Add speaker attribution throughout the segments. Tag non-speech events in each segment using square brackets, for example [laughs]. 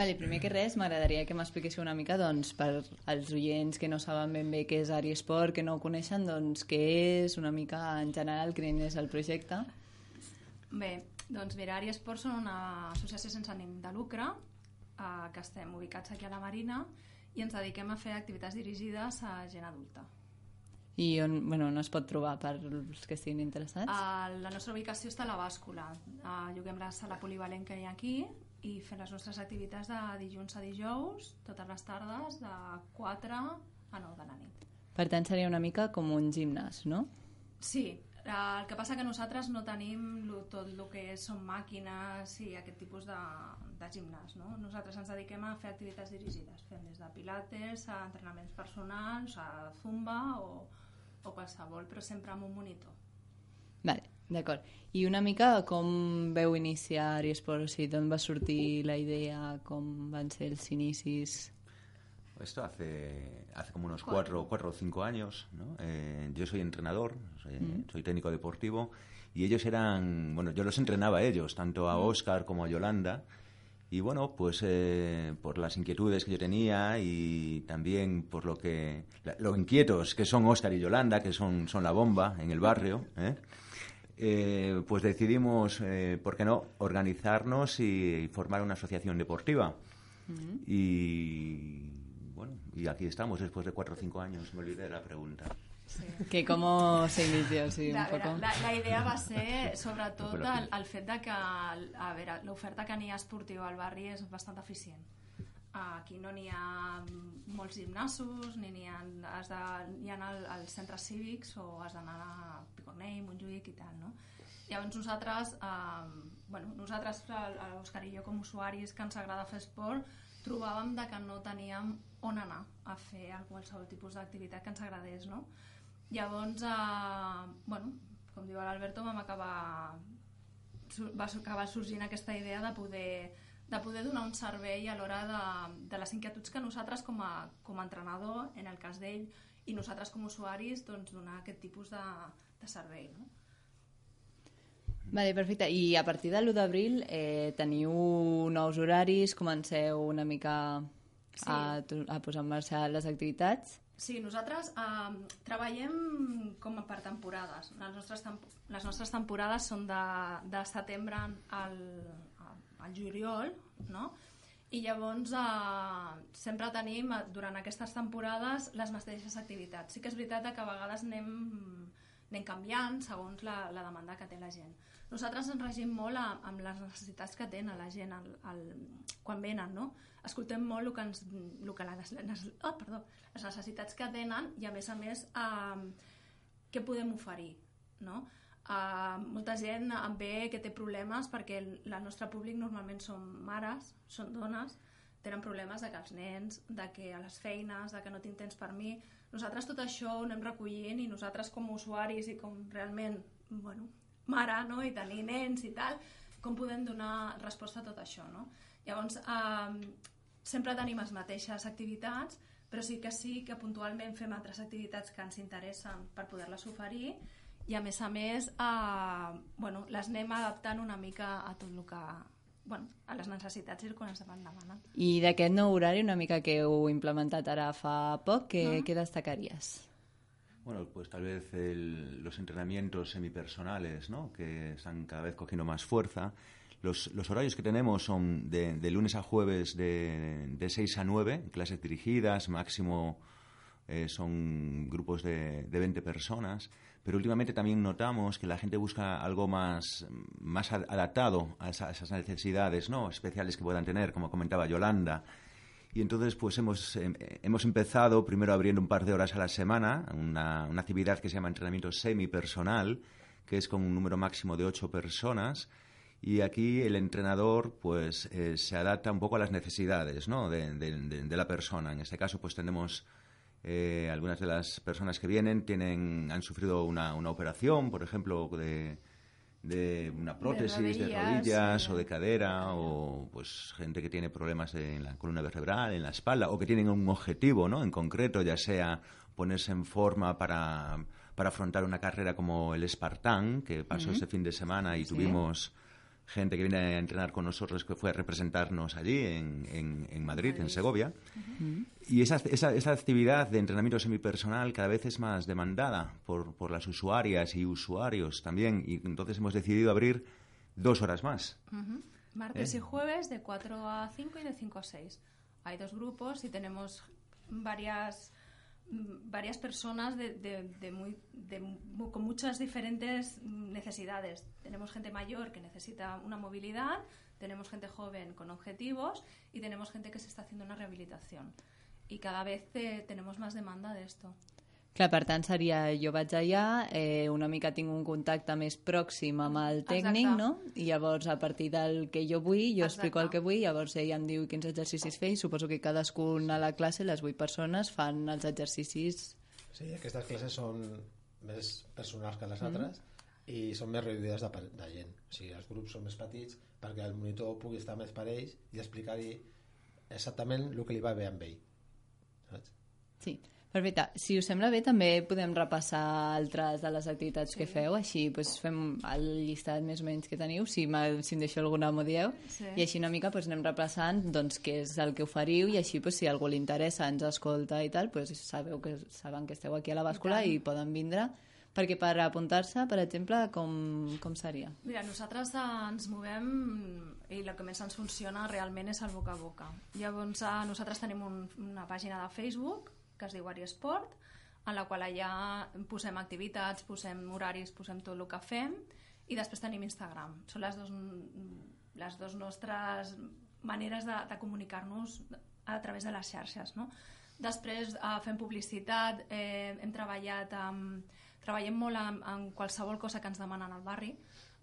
Speaker 1: Vale, primer que res, m'agradaria que m'expliquéssiu una mica, doncs, per als oients que no saben ben bé què és Ari Esport, que no ho coneixen, doncs, què és, una mica en general, quin és el projecte.
Speaker 2: Bé, doncs mira, Ari Esport són una associació sense ànim de lucre, eh, que estem ubicats aquí a la Marina, i ens dediquem a fer activitats dirigides a gent adulta.
Speaker 1: I on, bueno, on es pot trobar per als que estiguin interessats?
Speaker 2: Uh, la nostra ubicació està a la bàscula. Uh, lloguem la sala polivalent que hi ha aquí i fem les nostres activitats de dilluns a dijous, totes les tardes, de 4 a 9 de la nit.
Speaker 1: Per tant, seria una mica com un gimnàs, no?
Speaker 2: Sí, el que passa que nosaltres no tenim tot el que són màquines i aquest tipus de, de gimnàs. No? Nosaltres ens dediquem a fer activitats dirigides. Fem des de pilates a entrenaments personals, a zumba o, o qualsevol, però sempre amb un monitor.
Speaker 1: Vale, d'acord. I una mica com veu iniciar Ari Esport? O d'on va sortir la idea? Com van ser els inicis?
Speaker 3: Esto hace, hace como unos cuatro, cuatro o cinco años. ¿no? Eh, yo soy entrenador, soy, mm. soy, técnico deportivo, y ellos eran, bueno, yo los entrenaba a ellos, tanto a Oscar como a Yolanda. Y bueno, pues eh, por las inquietudes que yo tenía y también por lo que lo inquietos que son Oscar y Yolanda, que son, son la bomba en el barrio, ¿eh? Eh, pues decidimos, ¿por qué no?, organizarnos y, formar una asociación deportiva. Y bueno, y aquí estamos después de cuatro o cinco años, me olvidé de la pregunta.
Speaker 1: Sí. Que com se inicia, sí,
Speaker 2: la, un poco. La, la idea va ser, sobretot, el, el fet de que, a veure, l'oferta que n'hi ha esportiva al barri és bastant eficient. Aquí no n'hi ha molts gimnasos, ni n'hi ha, has de, hi ha al, als centres cívics o has d'anar a Picornell, Montjuïc i tal, no? Llavors nosaltres, eh, bueno, nosaltres, l'Òscar i jo com usuaris que ens agrada fer esport, trobàvem de que no teníem on anar a fer qualsevol tipus d'activitat que ens agradés, no? Llavors, eh, bueno, com diu l'Alberto, vam acabar va acabar sorgint aquesta idea de poder, de poder donar un servei a l'hora de, de les inquietuds que nosaltres com a, com a entrenador, en el cas d'ell, i nosaltres com a usuaris, doncs donar aquest tipus de, de servei. No?
Speaker 1: Vale, perfecte. I a partir de l'1 d'abril eh, teniu nous horaris, comenceu una mica sí. a, a posar en marxa les activitats?
Speaker 2: Sí, nosaltres eh, treballem com a per temporades. Les nostres, temp les nostres temporades són de, de setembre al, al juliol, no? I llavors eh, sempre tenim, durant aquestes temporades, les mateixes activitats. Sí que és veritat que a vegades anem, anem canviant segons la, la demanda que té la gent. Nosaltres ens regim molt a, amb les necessitats que tenen la gent el, el, quan venen, no? Escoltem molt el que, ens, el que les, les, oh, perdó, les necessitats que tenen i, a més a més, eh, què podem oferir, no? Uh, molta gent em ve que té problemes perquè el, el nostre públic normalment són mares, són dones, tenen problemes de que els nens, de que a les feines, de que no tinc temps per mi... Nosaltres tot això ho anem recollint i nosaltres com a usuaris i com realment, bueno, mare, no?, i tenir nens i tal, com podem donar resposta a tot això, no? Llavors, eh, sempre tenim les mateixes activitats, però sí que sí que puntualment fem altres activitats que ens interessen per poder-les oferir i a més a més eh, bueno, les anem adaptant una mica a tot el que bueno, a les necessitats i el que ens demanen.
Speaker 1: I d'aquest nou horari, una mica que heu implementat ara fa poc, què, no. què destacaries?
Speaker 3: Bueno, pues tal vez el, los entrenamientos semipersonales, ¿no? Que están cada vez cogiendo más fuerza. Los, los horarios que tenemos son de, de lunes a jueves de, de 6 a 9, clases dirigidas, máximo eh, son grupos de, de 20 personas, pero últimamente también notamos que la gente busca algo más, más adaptado a, esa, a esas necesidades ¿no? especiales que puedan tener, como comentaba Yolanda. Y entonces, pues hemos, eh, hemos empezado primero abriendo un par de horas a la semana, una, una actividad que se llama entrenamiento semipersonal, que es con un número máximo de ocho personas. Y aquí el entrenador pues eh, se adapta un poco a las necesidades ¿no? de, de, de, de la persona. En este caso, pues tenemos eh, algunas de las personas que vienen tienen, han sufrido una, una operación, por ejemplo, de, de una prótesis de rodillas, de rodillas sí. o de cadera o pues gente que tiene problemas en la columna vertebral, en la espalda o que tienen un objetivo, ¿no? En concreto, ya sea ponerse en forma para, para afrontar una carrera como el Espartán, que pasó uh -huh. este fin de semana y sí. tuvimos gente que viene a entrenar con nosotros, que fue a representarnos allí en, en, Madrid, en Segovia. Y esa, esa, esa, actividad de entrenamiento semipersonal cada vez es más demandada por, por las usuarias y usuarios también. Y entonces hemos decidido abrir dos horas más.
Speaker 2: Martes ¿Eh? y jueves de 4 a 5 y de 5 a 6. Hay dos grupos y tenemos varias varias personas de, de, muy, con muchas diferentes necesidades. Tenemos gente mayor que necesita una movilidad, tenemos gente joven con objetivos y tenemos gente que se está haciendo una rehabilitación. Y cada vez eh, tenemos más demanda de esto.
Speaker 1: Clar, per tant, seria jo vaig allà, eh, una mica tinc un contacte més pròxim amb el tècnic, Exacte. no? I llavors, a partir del que jo vull, jo Exacte. explico el que vull, llavors ell em diu quins exercicis fer i suposo que cadascun a la classe, les vuit persones, fan els exercicis...
Speaker 4: Sí, aquestes classes són més personals que les mm. altres i són més reduïdes de, de gent. O sigui, els grups són més petits perquè el monitor pugui estar més per ells i explicar-li exactament el que li va bé amb ell. Saps?
Speaker 1: Sí. Perfecte. Si us sembla bé, també podem repassar altres de les activitats sí. que feu, així doncs, fem el llistat més o menys que teniu, si, si em deixo alguna m'ho dieu, sí. i així una mica doncs, anem repassant doncs, què és el que oferiu i així doncs, si a algú li interessa, ens escolta i tal, doncs, sabeu que saben que esteu aquí a la bàscula i, i poden vindre perquè per apuntar-se, per exemple, com, com seria?
Speaker 2: Mira, nosaltres ens movem i el que més ens funciona realment és el boca a boca. Llavors, eh, nosaltres tenim un, una pàgina de Facebook que es diu Ariesport, en la qual allà posem activitats, posem horaris, posem tot el que fem, i després tenim Instagram. Són les dos, les dos nostres maneres de, de comunicar-nos a través de les xarxes. No? Després eh, fem publicitat, eh, hem treballat amb, treballem molt en, en qualsevol cosa que ens demanen al barri.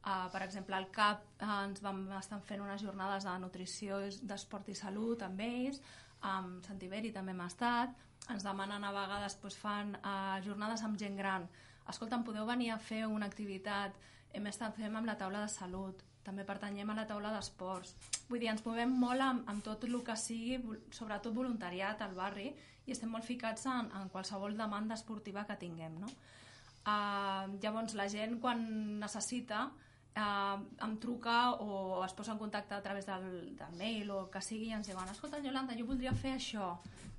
Speaker 2: Uh, per exemple, al CAP uh, ens vam estar fent unes jornades de nutrició, d'esport i salut amb ells, amb Santiberi també hem estat, ens demanen a vegades, doncs fan uh, jornades amb gent gran. Escolta'm, podeu venir a fer una activitat? Hem estat fent amb la taula de salut, també pertanyem a la taula d'esports. Vull dir, ens movem molt amb, amb tot el que sigui, sobretot voluntariat al barri, i estem molt ficats en, en qualsevol demanda esportiva que tinguem, no? Uh, llavors, la gent, quan necessita, uh, em truca o es posa en contacte a través del, del mail o que sigui i ens diuen, escolta, Yolanda, jo voldria fer això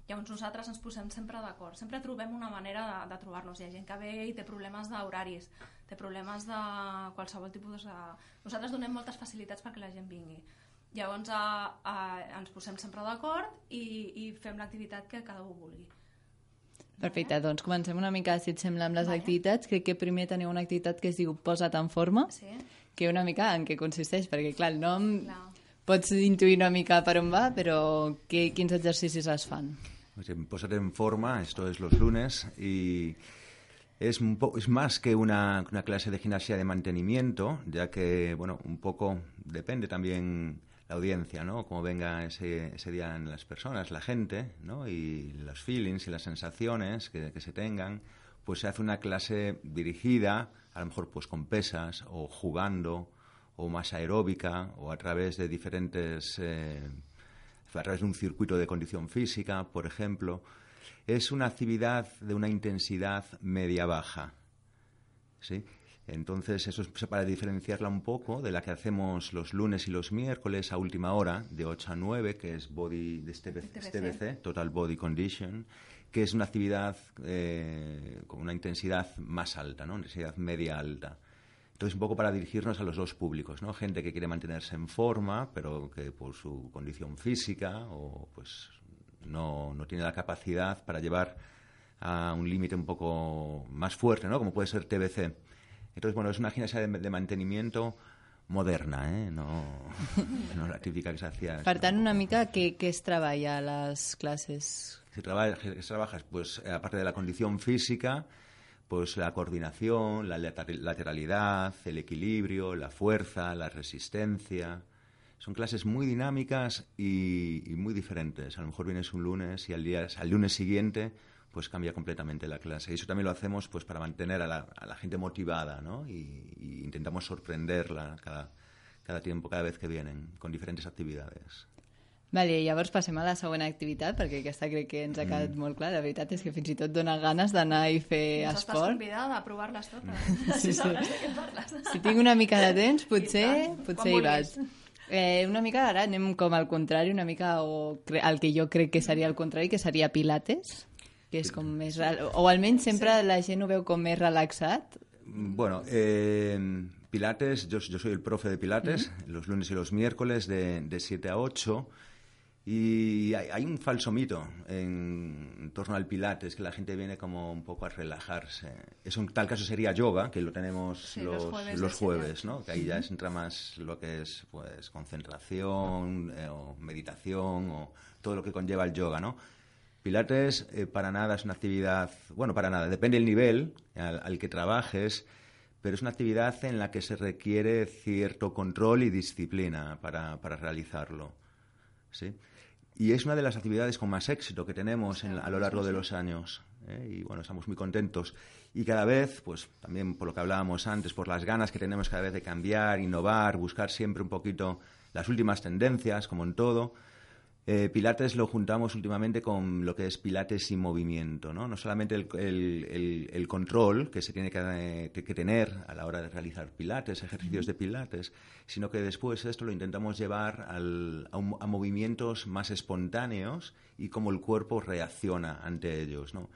Speaker 2: Llavors nosaltres ens posem sempre d'acord, sempre trobem una manera de, de trobar-nos. Hi ha gent que ve i té problemes d'horaris, té problemes de qualsevol tipus de... Nosaltres donem moltes facilitats perquè la gent vingui. Llavors a, a, ens posem sempre d'acord i, i fem l'activitat que cada un vulgui.
Speaker 1: Perfecte, doncs comencem una mica, si et sembla, amb les vale. activitats. Crec que primer teniu una activitat que es diu Posa't en forma, sí. que una mica en què consisteix, perquè clar, el nom clar. pots intuir una mica per on va, però que, quins exercicis es fan?
Speaker 3: Posar en forma, esto es los lunes, y es, un es más que una, una, clase de gimnasia de mantenimiento, ya que, bueno, un poco depende también la audiencia, ¿no? Cómo venga ese, ese día en las personas, la gente, ¿no? Y los feelings y las sensaciones que, que se tengan, pues se hace una clase dirigida, a lo mejor pues con pesas o jugando o más aeróbica o a través de diferentes eh, a través de un circuito de condición física, por ejemplo, es una actividad de una intensidad media-baja. ¿sí? Entonces, eso es para diferenciarla un poco de la que hacemos los lunes y los miércoles a última hora, de 8 a 9, que es body de este TBC, Total Body Condition, que es una actividad eh, con una intensidad más alta, ¿no? una intensidad media-alta. Entonces, un poco para dirigirnos a los dos públicos, ¿no? Gente que quiere mantenerse en forma, pero que por su condición física o pues no, no tiene la capacidad para llevar a un límite un poco más fuerte, ¿no? Como puede ser TBC. Entonces, bueno, es una gimnasia de, de mantenimiento moderna, eh? no, [laughs] no la típica que se hacía.
Speaker 1: Per tant, una mica, què, què es treballa a les classes?
Speaker 3: Si trabajas, pues, aparte de la condición física, pues la coordinación, la lateralidad, el equilibrio, la fuerza, la resistencia. Son clases muy dinámicas y, muy diferentes. A lo mejor vienes un lunes y al, día, al lunes siguiente pues cambia completamente la clase. Y eso también lo hacemos pues para mantener a la, gente motivada, ¿no? Y, y, intentamos sorprenderla cada, cada tiempo, cada vez que vienen, con diferentes actividades.
Speaker 1: Vale, llavors passem a la següent activitat, perquè aquesta crec que ens ha quedat mm. molt clar. La veritat és que fins i tot dona ganes d'anar i fer
Speaker 2: doncs
Speaker 1: esport.
Speaker 2: Estàs convidada a provar-les totes. Sí, [laughs] sí. Si,
Speaker 1: si tinc una mica de temps, potser, potser hi vaig. Eh, una mica ara anem com al contrari, una mica o el que jo crec que seria el contrari, que seria pilates, que és com més... O almenys sempre sí. la gent ho veu com més relaxat.
Speaker 3: Bueno, eh, Pilates, yo, yo soy el profe de Pilates, mm -hmm. los lunes y los miércoles de, de 7 a 8 Y hay, un falso mito en, torno al pilates, que la gente viene como un poco a relajarse. Eso en tal caso sería yoga, que lo tenemos los, jueves, ¿no? Que ahí ya entra más lo que es pues concentración eh, o meditación o todo lo que conlleva el yoga, ¿no? Pilates eh, para nada es una actividad, bueno, para nada, depende del nivel al, al que trabajes, pero es una actividad en la que se requiere cierto control y disciplina para, para realizarlo. ¿sí? Y es una de las actividades con más éxito que tenemos a lo largo de los años. ¿eh? Y bueno, estamos muy contentos. Y cada vez, pues también por lo que hablábamos antes, por las ganas que tenemos cada vez de cambiar, innovar, buscar siempre un poquito las últimas tendencias, como en todo, eh, pilates lo juntamos últimamente con lo que es Pilates y movimiento, ¿no? No solamente el, control que se tiene que, tener a la hora de realizar Pilates, ejercicios de Pilates, sino que después esto lo intentamos llevar a, movimientos más espontáneos y cómo el cuerpo reacciona ante ellos, ¿no?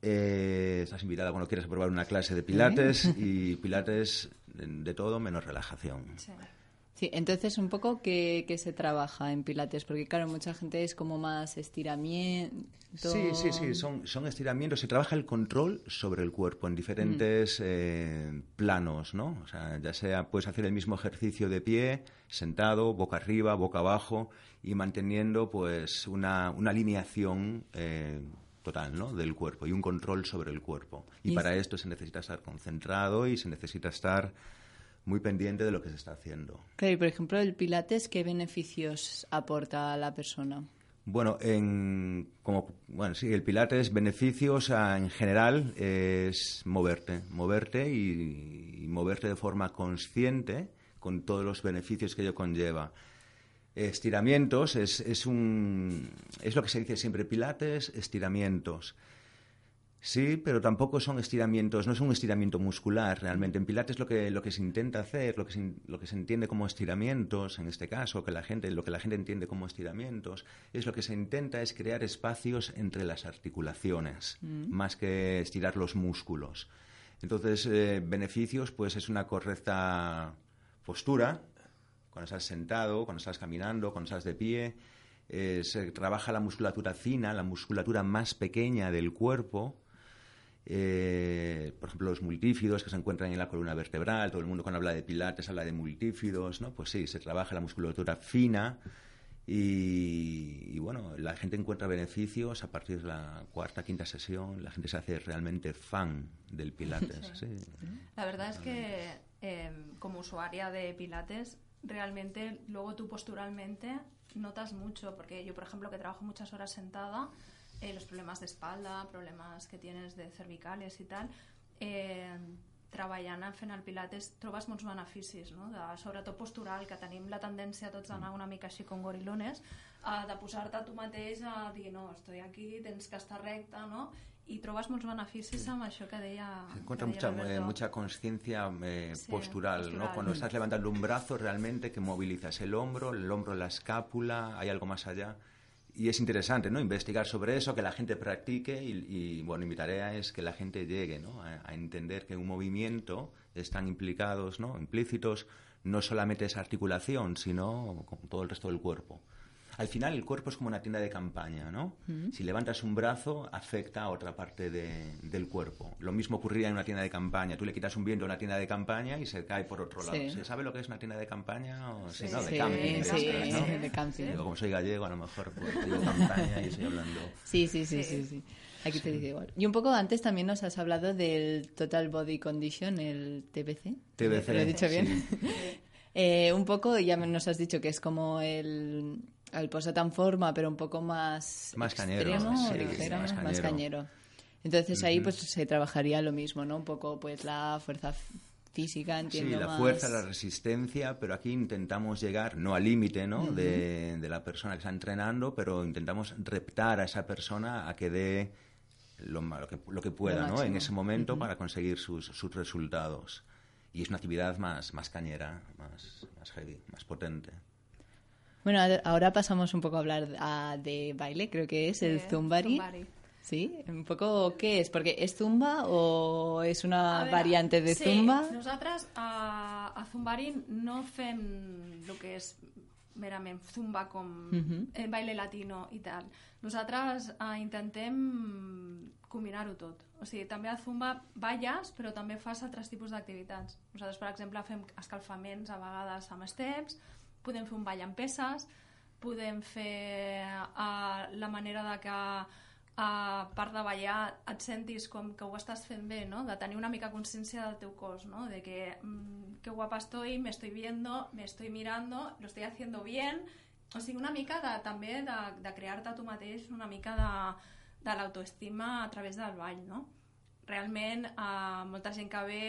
Speaker 3: Eh, estás invitada cuando quieras probar una clase de Pilates y [laughs] Pilates de, todo menos relajación.
Speaker 1: Sí, entonces un poco que, se trabaja en Pilates, porque claro, mucha gente es como más estiramiento.
Speaker 3: Sí, sí, sí, son, son estiramientos. Se trabaja el control sobre el cuerpo en diferentes mm. eh, planos, ¿no? O sea, ya sea puedes hacer el mismo ejercicio de pie, sentado, boca arriba, boca abajo y manteniendo pues una, una alineación eh, total, ¿no? Del cuerpo y un control sobre el cuerpo. Y, y para esto se necesita estar concentrado y se necesita estar muy pendiente de lo que se está haciendo.
Speaker 1: Claro, y por ejemplo, el Pilates, ¿qué beneficios aporta a la persona?
Speaker 3: Bueno, en, como, bueno, sí, el Pilates, beneficios en general es moverte, moverte y, moverte de forma consciente con todos los beneficios que ello conlleva. Estiramientos es, es, un, es lo que se dice siempre, Pilates, estiramientos. Sí, pero tampoco son estiramientos, no es un estiramiento muscular realmente. En Pilates lo que, lo que se intenta hacer, lo que se, lo que se entiende como estiramientos, en este caso, que la gente, lo que la gente entiende como estiramientos, es lo que se intenta es crear espacios entre las articulaciones, mm. más que estirar los músculos. Entonces, eh, beneficios, pues es una correcta postura, cuando estás sentado, cuando estás caminando, cuando estás de pie. Eh, se trabaja la musculatura fina, la musculatura más pequeña del cuerpo, eh, por ejemplo, los multífidos que se encuentran en la columna vertebral, todo el mundo cuando habla de pilates habla de multífidos, ¿no? Pues sí, se trabaja la musculatura fina y, bueno, la gente encuentra beneficios a partir de la cuarta, quinta sesión, la gente se hace realmente fan del pilates.
Speaker 2: La verdad es que em, como usuaria de pilates, realmente luego tú posturalmente notas mucho, porque yo, por ejemplo, que trabajo muchas horas sentada, eh, los problemes d'espalda, problemes que tienes de cervicales i tal, eh, treballant fent el pilates trobes molts beneficis, no? de, sobretot postural, que tenim la tendència tots a anar una mica així com gorilones, eh, de posar-te tu mateix a dir no, estoy aquí, tens que estar recta, no? y trobas molts beneficis amb això que deia
Speaker 3: Se encuentra mucha, eh, mucha conciencia eh, sí, postural, postural, ¿no? Cuando estás levantando un brazo realmente que movilizas el hombro, el hombro, la escápula, hay algo más allá y es interesante ¿no? investigar sobre eso, que la gente practique y, bueno, mi tarea es que la gente llegue ¿no? a, entender que un movimiento están implicados, ¿no? implícitos, no solamente esa articulación, sino con todo el resto del cuerpo al final el cuerpo es como una tienda de campaña, ¿no? Si levantas un brazo, afecta a otra parte del cuerpo. Lo mismo ocurriría en una tienda de campaña. Tú le quitas un viento a una tienda de campaña y se cae por otro lado. ¿Se sabe lo que es una tienda de campaña? O, sí, no, de camping.
Speaker 1: Sí, de camping.
Speaker 3: como soy gallego, a lo mejor pues, digo campaña y estoy hablando...
Speaker 1: Sí, sí, sí, sí, sí. Aquí te dice igual. Y un poco antes también nos has hablado del Total Body Condition, el TBC.
Speaker 3: TBC.
Speaker 1: ¿Lo he dicho bien? [laughs] eh, un poco, ya nos has dicho que es como el al posat en forma, pero un poco más,
Speaker 3: más cañero,
Speaker 1: más, cañero. Entonces ahí pues se trabajaría lo mismo, ¿no? Un poco pues la fuerza física, entiendo
Speaker 3: Sí, la
Speaker 1: más...
Speaker 3: fuerza, la resistencia, pero aquí intentamos llegar, no al límite ¿no? de, de la persona que está entrenando, pero intentamos reptar a esa persona a que dé lo, lo que, lo que pueda
Speaker 1: Lo
Speaker 3: ¿no? en ese momento para conseguir sus, sus resultados. Y es una actividad más, más cañera, más, más heavy, más potente.
Speaker 1: Bueno, a- ahora pasamos un poco a hablar ah, de baile, creo que es el Zumbari.
Speaker 2: Zumbari.
Speaker 1: Sí, un poco, ¿qué es? Porque ¿es zumba o es una
Speaker 2: A veure,
Speaker 1: variante de
Speaker 2: sí,
Speaker 1: zumba?
Speaker 2: nosaltres a, a Zumbari no fem el que és merament zumba com
Speaker 1: Mhm.
Speaker 2: eh, baile latino i tal. Nosaltres eh, intentem combinar-ho tot. O sigui, també a zumba balles, però també fas altres tipus d'activitats. Nosaltres, per exemple, fem escalfaments a vegades amb steps, podem fer un ball amb peces, podem fer uh, la manera de que a part de ballar et sentis com que ho estàs fent bé, no? de tenir una mica consciència del teu cos, no? de que mmm, qué guapa estoy, me estoy viendo, me estoy mirando, lo estoy haciendo bien, o sigui, una mica de, també de, de crear-te tu mateix una mica de, de l'autoestima a través del ball, no? Realment, eh, molta gent que ve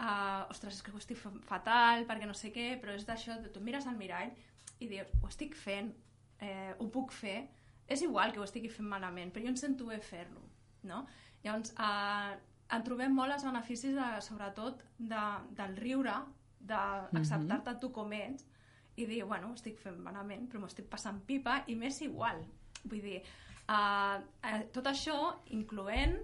Speaker 2: eh, ostres, és que ho estic fatal, perquè no sé què, però és d'això, tu mires al mirall i dius, ho estic fent, eh, ho puc fer, és igual que ho estigui fent malament, però jo em sento bé fer-lo, no? Llavors, eh, en trobem molt els beneficis, de, sobretot, de, del riure, d'acceptar-te tu com ets, i dir, bueno, estic fent malament, però m'ho estic passant pipa, i m'és igual. Vull dir, eh, eh, tot això incloent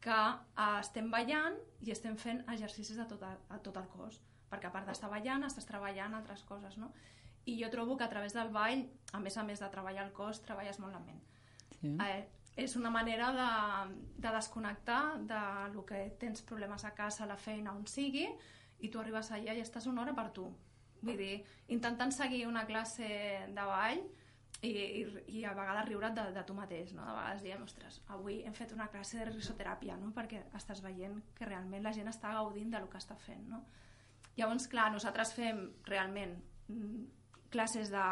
Speaker 2: que eh, estem ballant i estem fent exercicis a tot, el, a tot el cos, perquè a part d'estar ballant, estàs treballant altres coses, no? I jo trobo que a través del ball, a més a més de treballar el cos, treballes molt la ment.
Speaker 1: Sí.
Speaker 2: Eh, és una manera de, de desconnectar de lo que tens problemes a casa, a la feina, on sigui, i tu arribes allà i estàs una hora per tu. Vull dir, intentant seguir una classe de ball i, i, i a vegades riure't de, de tu mateix, no? De vegades diem, ostres, avui hem fet una classe de risoteràpia, no? Perquè estàs veient que realment la gent està gaudint de lo que està fent, no? Llavors, clar, nosaltres fem realment mm, classes de,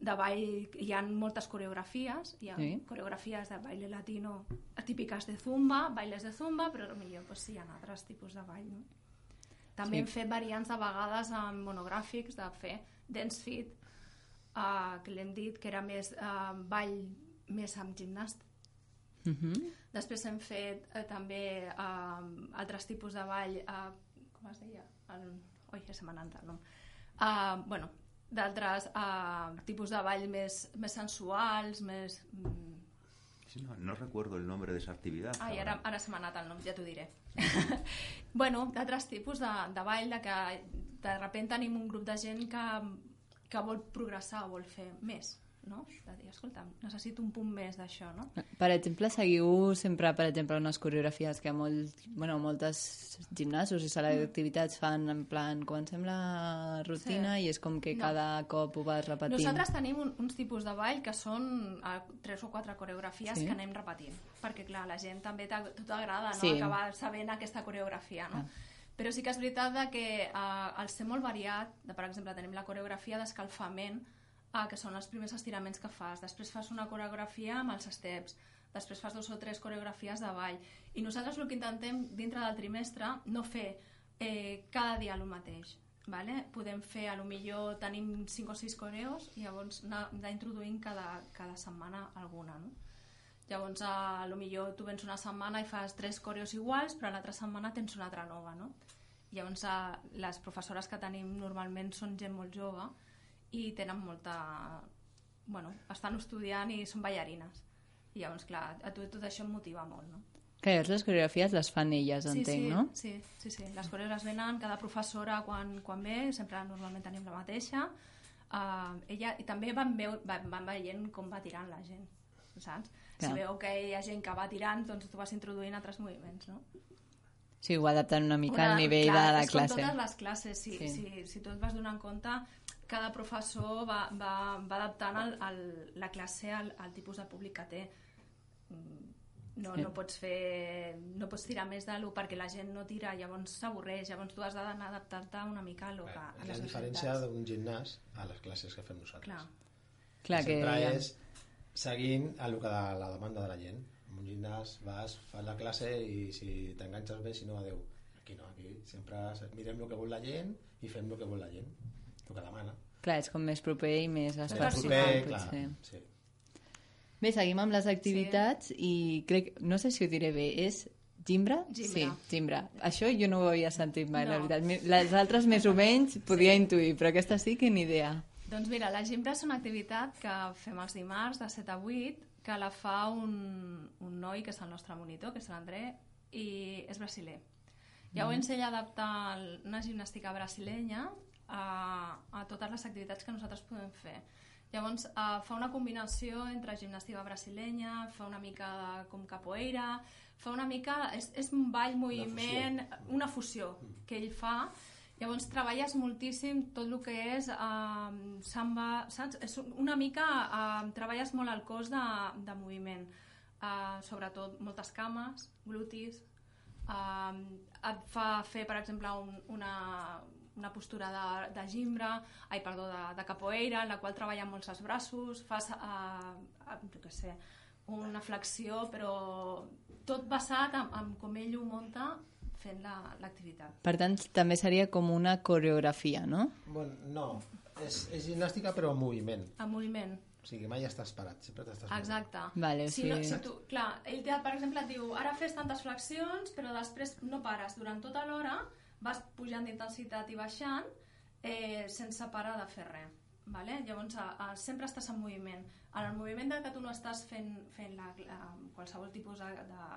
Speaker 2: de ball, hi ha moltes coreografies, hi ha
Speaker 1: Sí.
Speaker 2: coreografies de baile latino típiques de zumba, bailes de zumba, però potser pues, hi ha altres tipus de ball, no? També
Speaker 1: Sí.
Speaker 2: hem fet variants de vegades amb monogràfics de fer dance fit, uh, que l'hem dit que era més uh, ball més amb gimnàstic.
Speaker 1: Mhm.
Speaker 2: Després hem fet eh, també eh, altres tipus de ball, eh, com es deia? El... Ui, ja se m'ha anat el nom. Eh, bueno, d'altres eh, tipus de ball més, més sensuals, més... mm,
Speaker 3: Sí, no, no recuerdo el nombre de esa actividad.
Speaker 2: Ai,
Speaker 3: ahora.
Speaker 2: ara, ara se m'ha anat el nom, ja t'ho diré. [laughs] bueno, d'altres tipus de, de ball, de que de repente tenim un grup de gent que, que vol progressar, vol fer més, no? De dir, escolta, necessito un punt més d'això, no?
Speaker 1: Per exemple, seguiu sempre, per exemple, unes coreografies que molt, bueno, moltes gimnasos i sala d'activitats fan en plan, comencem la rutina
Speaker 2: Sí.
Speaker 1: i és com que
Speaker 2: No.
Speaker 1: cada cop ho vas repetint.
Speaker 2: Nosaltres tenim un, uns tipus de ball que són eh, tres o quatre coreografies
Speaker 1: Sí.
Speaker 2: que anem repetint, perquè clar, la gent també t'ag- tot agrada no?
Speaker 1: Sí.
Speaker 2: acabar sabent aquesta coreografia, no?
Speaker 1: Ah.
Speaker 2: Però sí que és veritat que eh, al ser molt variat, de, per exemple, tenim la coreografia d'escalfament, eh, que són els primers estiraments que fas, després fas una coreografia amb els steps, després fas dos o tres coreografies de ball, i nosaltres el que intentem dintre del trimestre no fer eh, cada dia el mateix, vale? podem fer, a lo millor tenim 5 o 6 coreos i llavors anar introduint cada, cada setmana alguna, no? Llavors, a lo millor tu vens una setmana i fas tres coreos iguals, però l'altra setmana tens una altra nova, no? Llavors, a, les professores que tenim normalment són gent molt jove i tenen molta... Bueno, estan estudiant i són ballarines. I llavors, clar, a tu tot això em motiva molt, no?
Speaker 1: Que llavors les coreografies les fan elles, entenc,
Speaker 2: sí,
Speaker 1: no?
Speaker 2: Sí, sí, sí. Les coreos les venen, cada professora quan, quan ve, sempre normalment tenim la mateixa. Uh, ella, I també van, veu, van, van veient com va tirant la gent, saps?
Speaker 1: Clar.
Speaker 2: Si veu que hi ha gent que va tirant, doncs tu vas introduint altres moviments, no?
Speaker 1: Sí, ho adapten una mica
Speaker 2: Una-
Speaker 1: al nivell
Speaker 2: clar,
Speaker 1: de la
Speaker 2: és com
Speaker 1: classe.
Speaker 2: totes les classes, si,
Speaker 1: Sí.
Speaker 2: sí. si, si tu et vas donant compte, cada professor va, va, va adaptant el, el, la classe al, al tipus de públic que té. Mm, No,
Speaker 1: Sí.
Speaker 2: no pots fer no pots tirar més de l'1 perquè la gent no tira llavors s'avorreix, llavors tu has d'anar adaptant-te una mica a, lo que, a les
Speaker 4: la diferència d'un gimnàs a les classes que fem nosaltres.
Speaker 2: Clar.
Speaker 1: Clar que...
Speaker 4: Sempre és seguint a lo que de la demanda de la gent. En un gimnàs vas, fas la classe i si t'enganxes bé, si no, adeu. Aquí no, aquí sempre mirem el que vol la gent i fem el que vol la gent, el que demana.
Speaker 1: Clar, és com més proper i més
Speaker 4: clar,
Speaker 1: potser.
Speaker 4: sí.
Speaker 1: Bé, seguim amb les activitats sí. i crec, no sé si ho diré bé, és Gimbra?
Speaker 2: Gimbra.
Speaker 1: Sí, Gimbra. Això jo no ho havia sentit mai, la
Speaker 2: No.
Speaker 1: veritat. Mi- Les altres més o menys podia intuir, però aquesta sí que ni idea.
Speaker 2: Doncs mira, la Gimbra és una activitat que fem els dimarts de 7 a 8, que la fa un, un noi que és el nostre monitor, que és l'André, i és brasiler. Llavors ell adapta el- una gimnàstica brasilenya a, a totes les activitats que nosaltres podem fer. Llavors uh, fa una combinació entre gimnàstica brasilenya, fa una mica de, com capoeira, fa una mica... És, és un ball, moviment, una fusió que ell fa. Llavors treballes moltíssim tot el que és uh, samba, saps? És una mica, uh, treballes molt el cos de, de moviment. Uh, sobretot moltes cames, glutis, um, et fa fer, per exemple, un, una, una postura de, de gimbra, ai, perdó, de, de capoeira, en la qual treballen molts els braços, fas, uh, jo què sé, una flexió, però tot basat en, en com ell ho munta fent la- l'activitat.
Speaker 1: Per tant, també seria com una coreografia, no?
Speaker 4: Bueno, no, és, és gimnàstica però en moviment.
Speaker 2: En moviment.
Speaker 4: O sigui, mai estàs parat, sempre t'estàs movent.
Speaker 2: Exacte.
Speaker 1: Vale, o
Speaker 2: si no,
Speaker 1: sigui-
Speaker 2: si tu, clar, ell, te- per exemple, et diu ara fes tantes flexions, però després no pares. Durant tota l'hora vas pujant d'intensitat i baixant eh, sense parar de fer res. Vale? Llavors, a, a, sempre estàs en moviment. En el moviment de que tu no estàs fent, fent la, la, qualsevol tipus de, de,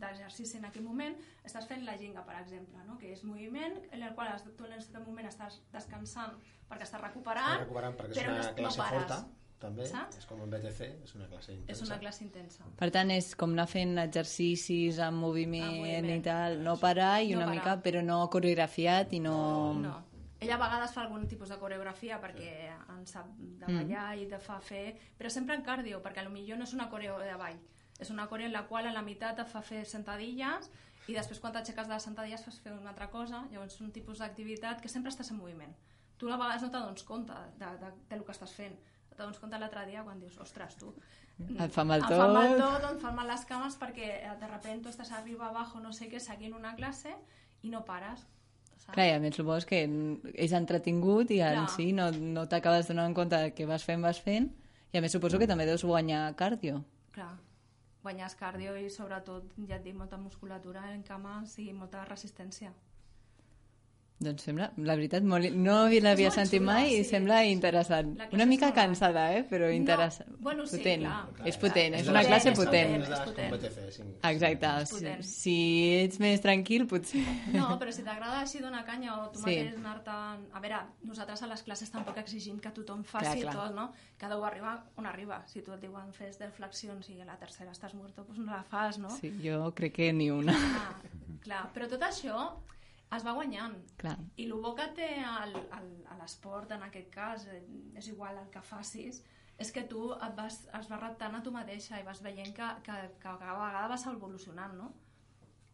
Speaker 2: d'exercici en aquell moment, estàs fent la ginga, per exemple, no? que és moviment en el qual tu en aquest moment estàs descansant perquè estàs recuperant,
Speaker 4: Estàs recuperant perquè és
Speaker 2: però
Speaker 4: una
Speaker 2: no,
Speaker 4: classe
Speaker 2: no pares.
Speaker 4: forta, també.
Speaker 2: Saps?
Speaker 4: És com un BTC, és una classe intensa.
Speaker 2: És una classe intensa.
Speaker 1: Per tant, és com anar fent exercicis en moviment,
Speaker 2: En moviment.
Speaker 1: i tal, no parar i
Speaker 2: No
Speaker 1: una
Speaker 2: parar.
Speaker 1: mica, però no coreografiat i no...
Speaker 2: No. Ella a vegades fa algun tipus de coreografia perquè en sap de ballar i de fa fer, però sempre en cardio, perquè potser no és una coreo de ball, és una coreo en la qual a la meitat et fa fer sentadilles i després quan t'aixeques de les sentadilles fas fer una altra cosa, llavors és un tipus d'activitat que sempre estàs en moviment. Tu a vegades no t'adones compte de, de, de, lo que estàs fent, t'adones compte l'altre dia quan dius, ostres, tu...
Speaker 1: Et fa mal
Speaker 2: Em fa mal
Speaker 1: tot.
Speaker 2: tot, em fan mal les cames perquè eh, de repente tu estàs arriba, abajo, no sé què, seguint una classe i no pares. Saps?
Speaker 1: Clar, i a més suposo que és entretingut i en
Speaker 2: Clar.
Speaker 1: si no, no t'acabes donant compte de què vas fent, vas fent, i a més suposo que també deus guanyar cardio.
Speaker 2: Clar, guanyes cardio i sobretot, ja et dic, molta musculatura en cames i molta resistència.
Speaker 1: Doncs sembla, la veritat, molt, no l'havia sentit
Speaker 2: xula,
Speaker 1: mai i
Speaker 2: sí.
Speaker 1: sembla interessant. Una mica
Speaker 2: guai.
Speaker 1: cansada, eh? però interessant.
Speaker 2: No, bueno, sí,
Speaker 1: potent.
Speaker 2: clar.
Speaker 1: És potent, és
Speaker 2: És
Speaker 1: una classe
Speaker 2: és
Speaker 1: potent.
Speaker 2: potent.
Speaker 4: És
Speaker 2: potent.
Speaker 1: Exacte,
Speaker 2: És
Speaker 1: si,
Speaker 2: potent.
Speaker 1: si ets més tranquil, potser...
Speaker 2: No, però si t'agrada així donar canya o tu
Speaker 1: Sí.
Speaker 2: mateix anar-te... A veure, nosaltres a les classes tampoc exigim que tothom faci
Speaker 1: Clar, clar.
Speaker 2: tot, no? Cada un arriba on arriba. Si tu et diuen fes 10 flexions i a la tercera estàs muerto, doncs no la fas, no?
Speaker 1: Sí, jo crec que ni una.
Speaker 2: Ah, clar, però tot això es va guanyant.
Speaker 1: Clar.
Speaker 2: I el bo que té a l'esport, en aquest cas, eh, és igual el que facis, és que tu et vas, es vas reptant a tu mateixa i vas veient que, que, que cada vegada vas evolucionant, no?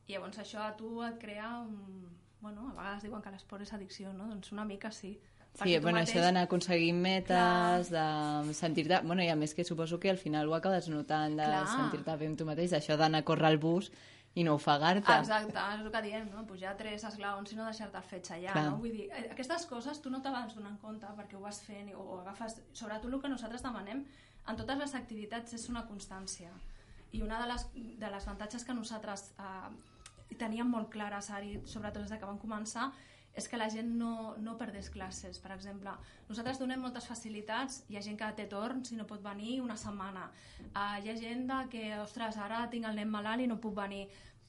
Speaker 2: I llavors això a tu et crea un... Bueno, a vegades diuen que l'esport és addicció, no? Doncs una mica sí.
Speaker 1: Sí, bueno,
Speaker 2: mateix-
Speaker 1: això d'anar aconseguint metes, de sentir-te... Bueno, i a més que suposo que al final ho acabes notant, de
Speaker 2: Clar.
Speaker 1: sentir-te bé amb tu mateix, això d'anar a córrer al bus i no ofegar-te.
Speaker 2: Exacte, és el que diem, no? Pujar tres esglaons i no deixar-te el fetge allà,
Speaker 1: Clar.
Speaker 2: no? Vull dir, eh, aquestes coses tu no te vas donant compte perquè ho vas fent o, o agafes... Sobretot el que nosaltres demanem en totes les activitats és una constància. I una de les, de les avantatges que nosaltres eh, teníem molt clares, Ari, sobretot des de que vam començar, és que la gent no, no perdés classes. Per exemple, nosaltres donem moltes facilitats, hi ha gent que té torns i no pot venir una setmana. Uh, hi ha gent de que, ostres, ara tinc el nen malalt i no puc venir.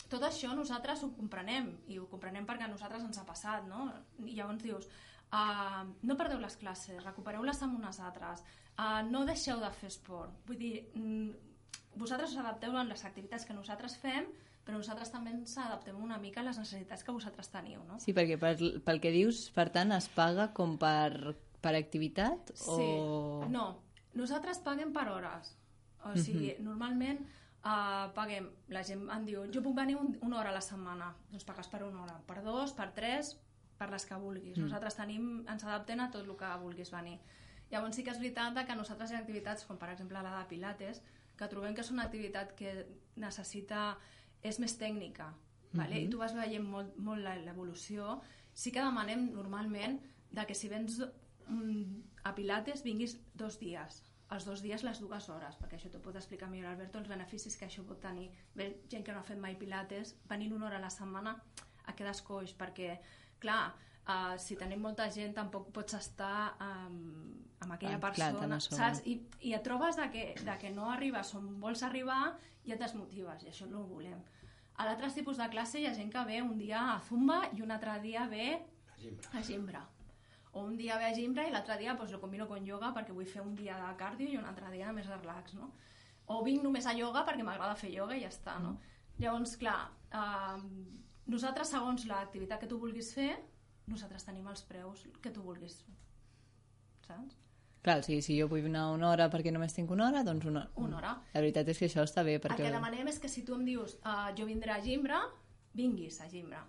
Speaker 2: Tot això nosaltres ho comprenem, i ho comprenem perquè a nosaltres ens ha passat, no? I llavors dius, uh, no perdeu les classes, recupereu-les amb unes altres, uh, no deixeu de fer esport. Vull dir, mm, vosaltres us adapteu a les activitats que nosaltres fem, però nosaltres també ens adaptem una mica a les necessitats que vosaltres teniu, no?
Speaker 1: Sí, perquè pel, pel que dius, per tant, es paga com per, per activitat?
Speaker 2: Sí.
Speaker 1: O...
Speaker 2: No, nosaltres paguem per hores. O sigui, normalment uh, paguem, la gent em diu, jo puc venir un, una hora a la setmana. Doncs pagues per una hora, per dos, per tres, per les que vulguis. Nosaltres tenim, ens adaptem a tot el que vulguis venir. Llavors sí que és veritat que nosaltres hi ha activitats, com per exemple la de Pilates, que trobem que és una activitat que necessita és més tècnica vale? i tu vas veient molt, molt la- l'evolució, sí que demanem normalment de que si vens mm, a Pilates vinguis dos dies, els dos dies les dues hores, perquè això t'ho pot explicar millor Alberto, els beneficis que això pot tenir. Ve gent que no ha fet mai Pilates, venint una hora a la setmana a quedar coix, perquè, clar, uh, si tenim molta gent tampoc pots estar um, amb aquella
Speaker 1: Ah, clar,
Speaker 2: persona,
Speaker 1: a sobre.
Speaker 2: saps? I, I et trobes de que, de que no arribes on vols arribar i et desmotives, i això no ho volem. A l'altre tipus de classe hi ha gent que ve un dia a Zumba i un altre dia ve a Gimbra. O un dia ve a Gimbra i l'altre dia pues, lo combino con yoga perquè vull fer un dia de cardio i un altre dia més de relax, no? O vinc només a yoga perquè m'agrada fer yoga i ja està, no? Llavors, clar, eh, nosaltres, segons l'activitat que tu vulguis fer, nosaltres tenim els preus que tu vulguis, saps?
Speaker 1: Clar, sigui, si jo vull anar una hora perquè només tinc una hora, doncs una,
Speaker 2: Una hora.
Speaker 1: La veritat és que això està bé, perquè...
Speaker 2: El que demanem és que si tu em dius uh, jo vindré a Gimbra, vinguis a Gimbra.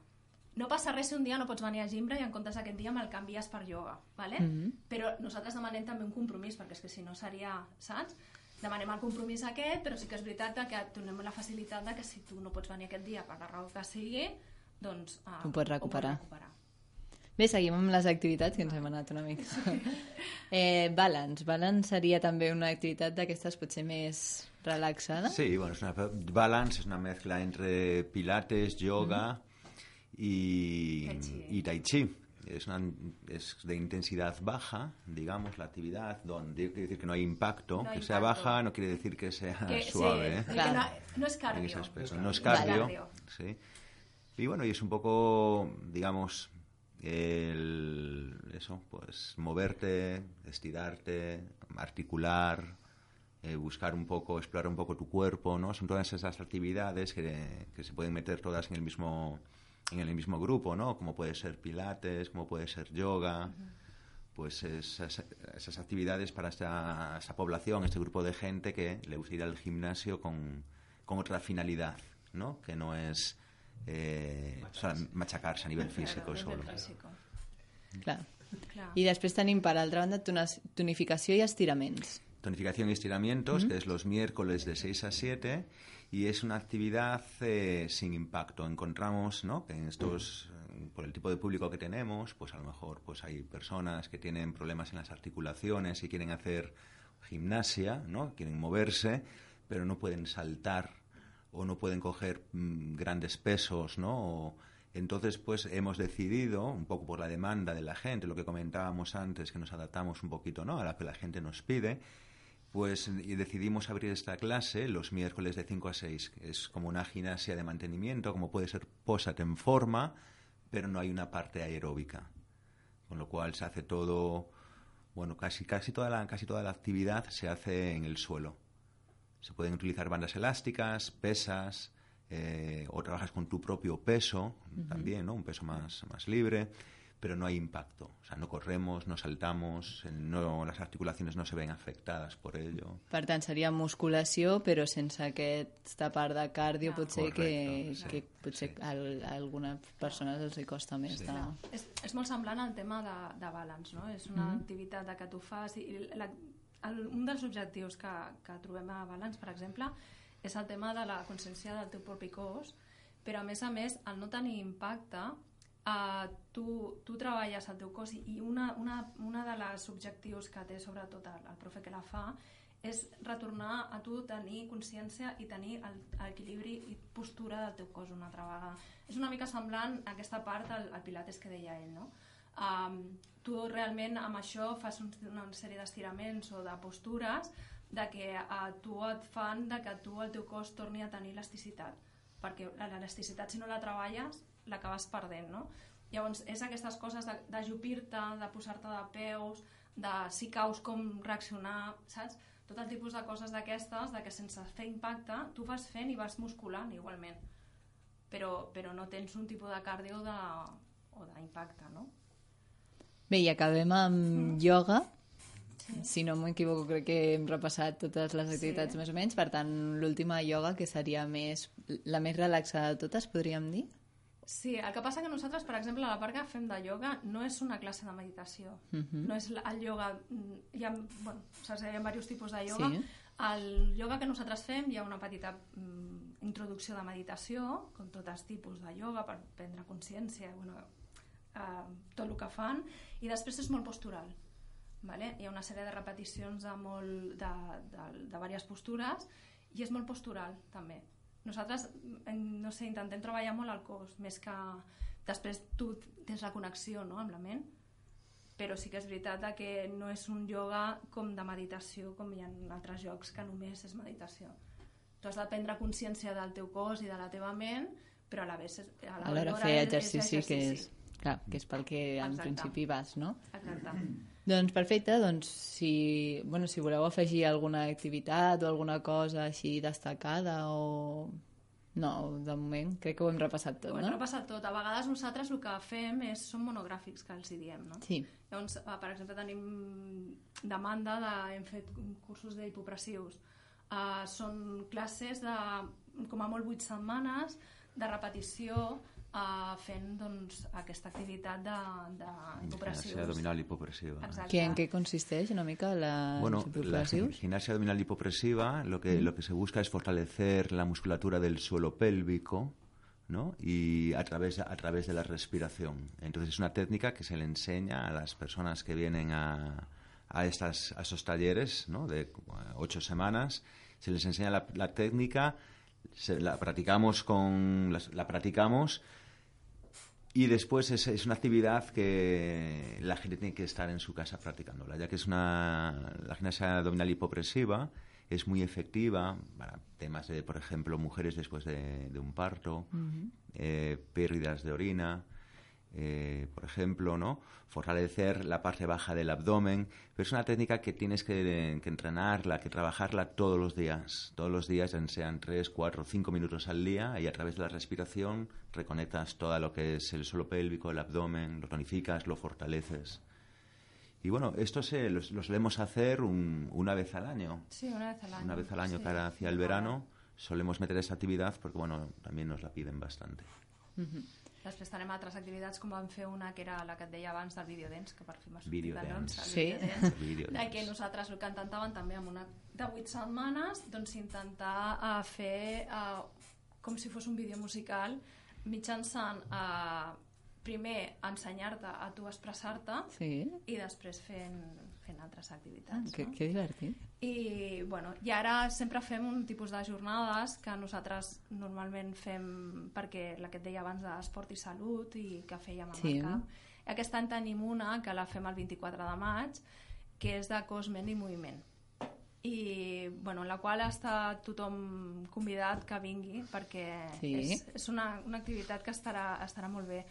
Speaker 2: No passa res si un dia no pots venir a Gimbra i en comptes d'aquest dia me'l canvies per ioga, ¿vale?
Speaker 1: Mhm.
Speaker 2: però nosaltres demanem també un compromís, perquè és que si no seria, saps? Demanem el compromís aquest, però sí que és veritat que et donem la facilitat de que si tu no pots venir aquest dia per la raó que sigui, doncs... Uh,
Speaker 1: Ho pots recuperar.
Speaker 2: recuperar.
Speaker 1: Bé, seguim amb les activitats, que ens hem anat una mica. [laughs] eh, balance. Balance seria també una activitat d'aquestes potser més relaxada?
Speaker 3: Sí, bueno, es una balance, es una mezcla entre pilates, yoga y,
Speaker 2: Tai chi.
Speaker 3: y tai chi. Es, una, es de intensidad baja, digamos, la actividad, donde quiere decir que no hay impacto.
Speaker 2: No hay
Speaker 3: que sea
Speaker 2: impacto.
Speaker 3: baja no quiere decir que sea
Speaker 2: Que- [laughs]
Speaker 3: suave.
Speaker 2: sí,
Speaker 3: ¿eh?
Speaker 2: que
Speaker 1: Claro.
Speaker 2: no, no es cardio.
Speaker 3: No es. Cardio. Sí. Y bueno, y es un poco, digamos, el, eso, pues moverte, estirarte, articular, eh, buscar un poco, explorar un poco tu cuerpo, ¿no? Son todas esas actividades que, que se pueden meter todas en el mismo en el mismo grupo, ¿no? Como puede ser pilates, como puede ser yoga, pues esas, esas actividades para esta, esta población, este grupo de gente que le gusta ir al gimnasio con, con otra finalidad, ¿no? Que no es eh, machacarse a nivel físico
Speaker 2: Claro,
Speaker 3: solo.
Speaker 2: físico.
Speaker 1: Clar.
Speaker 2: Clar.
Speaker 1: I després tenim, per altra banda, tonificació i estiraments.
Speaker 3: Tonificación y estiramientos, que es los miércoles de 6 a 7, y es una actividad eh, sin impacto. Encontramos ¿no? que en estos, eh, por el tipo de público que tenemos, pues a lo mejor pues hay personas que tienen problemas en las articulaciones y quieren hacer gimnasia, ¿no? quieren moverse, pero no pueden saltar o no pueden coger mm, grandes pesos, ¿no? Entonces, pues hemos decidido, un poco por la demanda de la gente, lo que comentábamos antes, que nos adaptamos un poquito, ¿no? A lo que la gente nos pide, pues y decidimos abrir esta clase los miércoles de 5 a 6. que Es como una gimnasia de mantenimiento, como puede ser posat en forma, pero no hay una parte aeróbica. Con lo cual se hace todo, bueno, casi, casi, toda, la, casi toda la actividad se hace en el suelo. Se pueden utilizar bandas elásticas, pesas, eh, o trabajas con tu propio peso también, ¿no? Un peso más, más libre, pero no hay impacto. O sea, no corremos, no saltamos, eh, no, las articulaciones no se ven afectadas por ello.
Speaker 1: Per tant, seria musculació, però sense aquesta part de cardio,
Speaker 2: Clar.
Speaker 1: potser que,
Speaker 3: sí,
Speaker 1: que potser
Speaker 3: sí.
Speaker 1: a, a algunes persones els hi costa més.
Speaker 3: Sí.
Speaker 1: De...
Speaker 2: És, és molt semblant al tema de, de balance, no? És una activitat de que tu fas... I la, el, un dels objectius que, que trobem a Balance, per exemple, és el tema de la consciència del teu propi cos, però a més a més, al no tenir impacte, eh, tu, tu treballes el teu cos i una, una, una de les objectius que té sobretot el, el profe que la fa és retornar a tu tenir consciència i tenir l'equilibri i postura del teu cos una altra vegada. És una mica semblant a aquesta part al, al pilates que deia ell, no? Um, tu realment amb això fas un, una sèrie d'estiraments o de postures de que uh, tu et fan de que tu el teu cos torni a tenir elasticitat perquè l'elasticitat si no la treballes l'acabes perdent, no? Llavors és aquestes coses d'ajupir-te, de, de posar-te de peus, de si caus com reaccionar, saps? Tot el tipus de coses d'aquestes, de que sense fer impacte, tu vas fent i vas musculant igualment. Però, però no tens un tipus de cardio de, o d'impacte, no?
Speaker 1: Bé, i acabem amb yoga. Si no m'equivoco, crec que hem repassat totes les activitats
Speaker 2: Sí.
Speaker 1: més o menys. Per tant, l'última yoga, que seria més la més relaxada de totes, podríem dir?
Speaker 2: Sí, el que passa que nosaltres, per exemple, a la part que fem de ioga no és una classe de meditació. Uh -huh. No és el ioga... mm, Hi ha, bueno, saps, hi ha diversos tipus de ioga.
Speaker 1: Sí.
Speaker 2: El ioga que nosaltres fem hi ha una petita mm, introducció de meditació, com tots els tipus de ioga, per prendre consciència, bueno, eh, tot el que fan, i després és molt postural. Vale? Hi ha una sèrie de repeticions de, molt, de, de, de diverses postures i és molt postural també nosaltres no sé, intentem treballar molt el cos més que després tu tens la connexió no, amb la ment però sí que és veritat de que no és un yoga com de meditació com hi ha en altres jocs que només és meditació tu has de prendre consciència del teu cos i de la teva ment però a la vegada a
Speaker 1: Alhora
Speaker 2: l'hora
Speaker 1: fer
Speaker 2: és-
Speaker 1: exercici,
Speaker 2: és
Speaker 1: que és, clar, que és pel que en
Speaker 2: Exacte.
Speaker 1: principi vas, no?
Speaker 2: Exacte.
Speaker 1: Doncs perfecte, doncs si, bueno, si voleu afegir alguna activitat o alguna cosa així destacada o... No, de moment crec que ho hem repassat tot,
Speaker 2: Ho hem
Speaker 1: no?
Speaker 2: repassat tot. A vegades nosaltres el que fem és, són monogràfics, que els hi diem, no?
Speaker 1: Sí,
Speaker 2: Llavors, eh, per exemple, tenim demanda de... Hem fet cursos d'hipopressius. Uh, són classes de, com a molt, 8 setmanes de repetició uh, fent doncs, aquesta activitat de, de
Speaker 3: Gimnasia
Speaker 2: hipopressius.
Speaker 3: abdominal hipopresiva.
Speaker 2: Exacte.
Speaker 1: que, en què consisteix una mica la
Speaker 3: Bueno, la gimnasia abdominal hipopresiva lo que, lo que se busca es fortalecer la musculatura del suelo pélvico ¿no? y a través, a través de la respiración. Entonces es una técnica que se le enseña a las personas que vienen a, a, estas, a estos talleres ¿no? de eh, ocho semanas. Se les enseña la, la técnica, se, la practicamos con la practicamos y después es, es una actividad que la gente tiene que estar en su casa practicándola, ya que es una la gimnasia abdominal hipopresiva es muy efectiva para temas de, por ejemplo, mujeres después de, de un parto, eh, pérdidas de orina, eh, por ejemplo, ¿no? Fortalecer la parte baja del abdomen, pero es una técnica que tienes que, que entrenarla, que trabajarla todos los días, todos los días, sean 3, 4, 5 minutos al día, y a través de la respiración reconectas todo lo que es el suelo pélvico, el abdomen, lo tonificas, lo fortaleces. Y bueno, esto se, lo, solemos hacer un- una vez al año.
Speaker 2: Sí, una vez al año.
Speaker 3: Una vez al año,
Speaker 2: sí.
Speaker 3: cara hacia el verano, solemos meter esa actividad porque, bueno, también nos la piden bastante.
Speaker 2: Després tenim altres activitats, com vam fer una que era la que et deia abans del videodance, que per fi m'ha sortit de noms, el
Speaker 1: Sí.
Speaker 2: videodance.
Speaker 3: Videodance.
Speaker 2: de que nosaltres el que intentàvem també amb una de 8 setmanes doncs intentar uh, fer uh, com si fos un vídeo musical mitjançant uh, primer ensenyar-te a tu expressar-te
Speaker 1: Sí,
Speaker 2: i després fent, fent altres
Speaker 1: ah,
Speaker 2: activitats
Speaker 1: que,
Speaker 2: no?
Speaker 1: que divertit.
Speaker 2: I, bueno, I ara sempre fem un tipus de jornades que nosaltres normalment fem perquè la que et deia abans d'esport i salut i que fèiem amb
Speaker 1: Sí.
Speaker 2: I aquest any tenim una que la fem el 24 de maig que és de cos, ment i moviment i bueno, en la qual està tothom convidat que vingui perquè
Speaker 1: Sí.
Speaker 2: és, és una, una activitat que estarà, estarà molt bé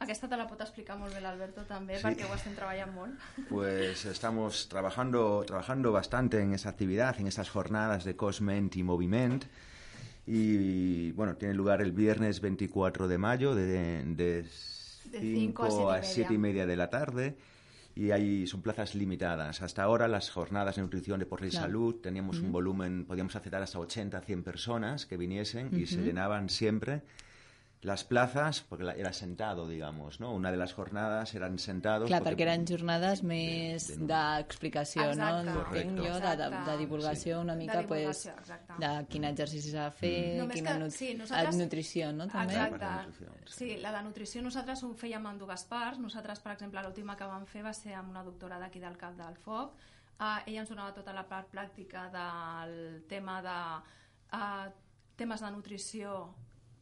Speaker 2: aquesta te la pot explicar molt bé l'Alberto també
Speaker 3: Sí.
Speaker 2: perquè ho estem treballant molt
Speaker 3: Pues estamos trabajando, trabajando bastante en esa actividad, en estas jornadas de Cosment y Moviment. Y bueno, tiene lugar el viernes 24 de mayo de, de,
Speaker 2: De cinco a
Speaker 3: 5 a
Speaker 2: siete y
Speaker 3: 7 y
Speaker 2: media.
Speaker 3: de la tarde. Y ahí son plazas limitadas. Hasta ahora las jornadas de nutrición, deporte y
Speaker 1: Claro.
Speaker 3: salud teníamos un volumen, podíamos aceptar hasta 80, 100 personas que viniesen y se llenaban siempre. Las plazas, porque era sentado, digamos, ¿no? Una de las jornadas eran sentados.
Speaker 1: Clar,
Speaker 3: porque-
Speaker 1: perquè eren jornades més
Speaker 3: de-
Speaker 1: d'explicació, no?
Speaker 2: Exacte.
Speaker 1: Entenc jo, de, de, de divulgació una
Speaker 2: De
Speaker 1: mica, pues,
Speaker 2: divulgació, exacte.
Speaker 1: de quin exercici s'ha de fer,
Speaker 2: Només
Speaker 1: quina
Speaker 2: que,
Speaker 1: nut
Speaker 2: sí, nosaltres...
Speaker 1: nutrició, no? També.
Speaker 2: Exacte.
Speaker 3: De sí.
Speaker 2: Sí, la de nutrició nosaltres ho fèiem en dues parts. Nosaltres, per exemple, l'última que vam fer va ser amb una doctora d'aquí del Cap del Foc. Uh, ella ens donava tota la part pràctica del tema de uh, temes de nutrició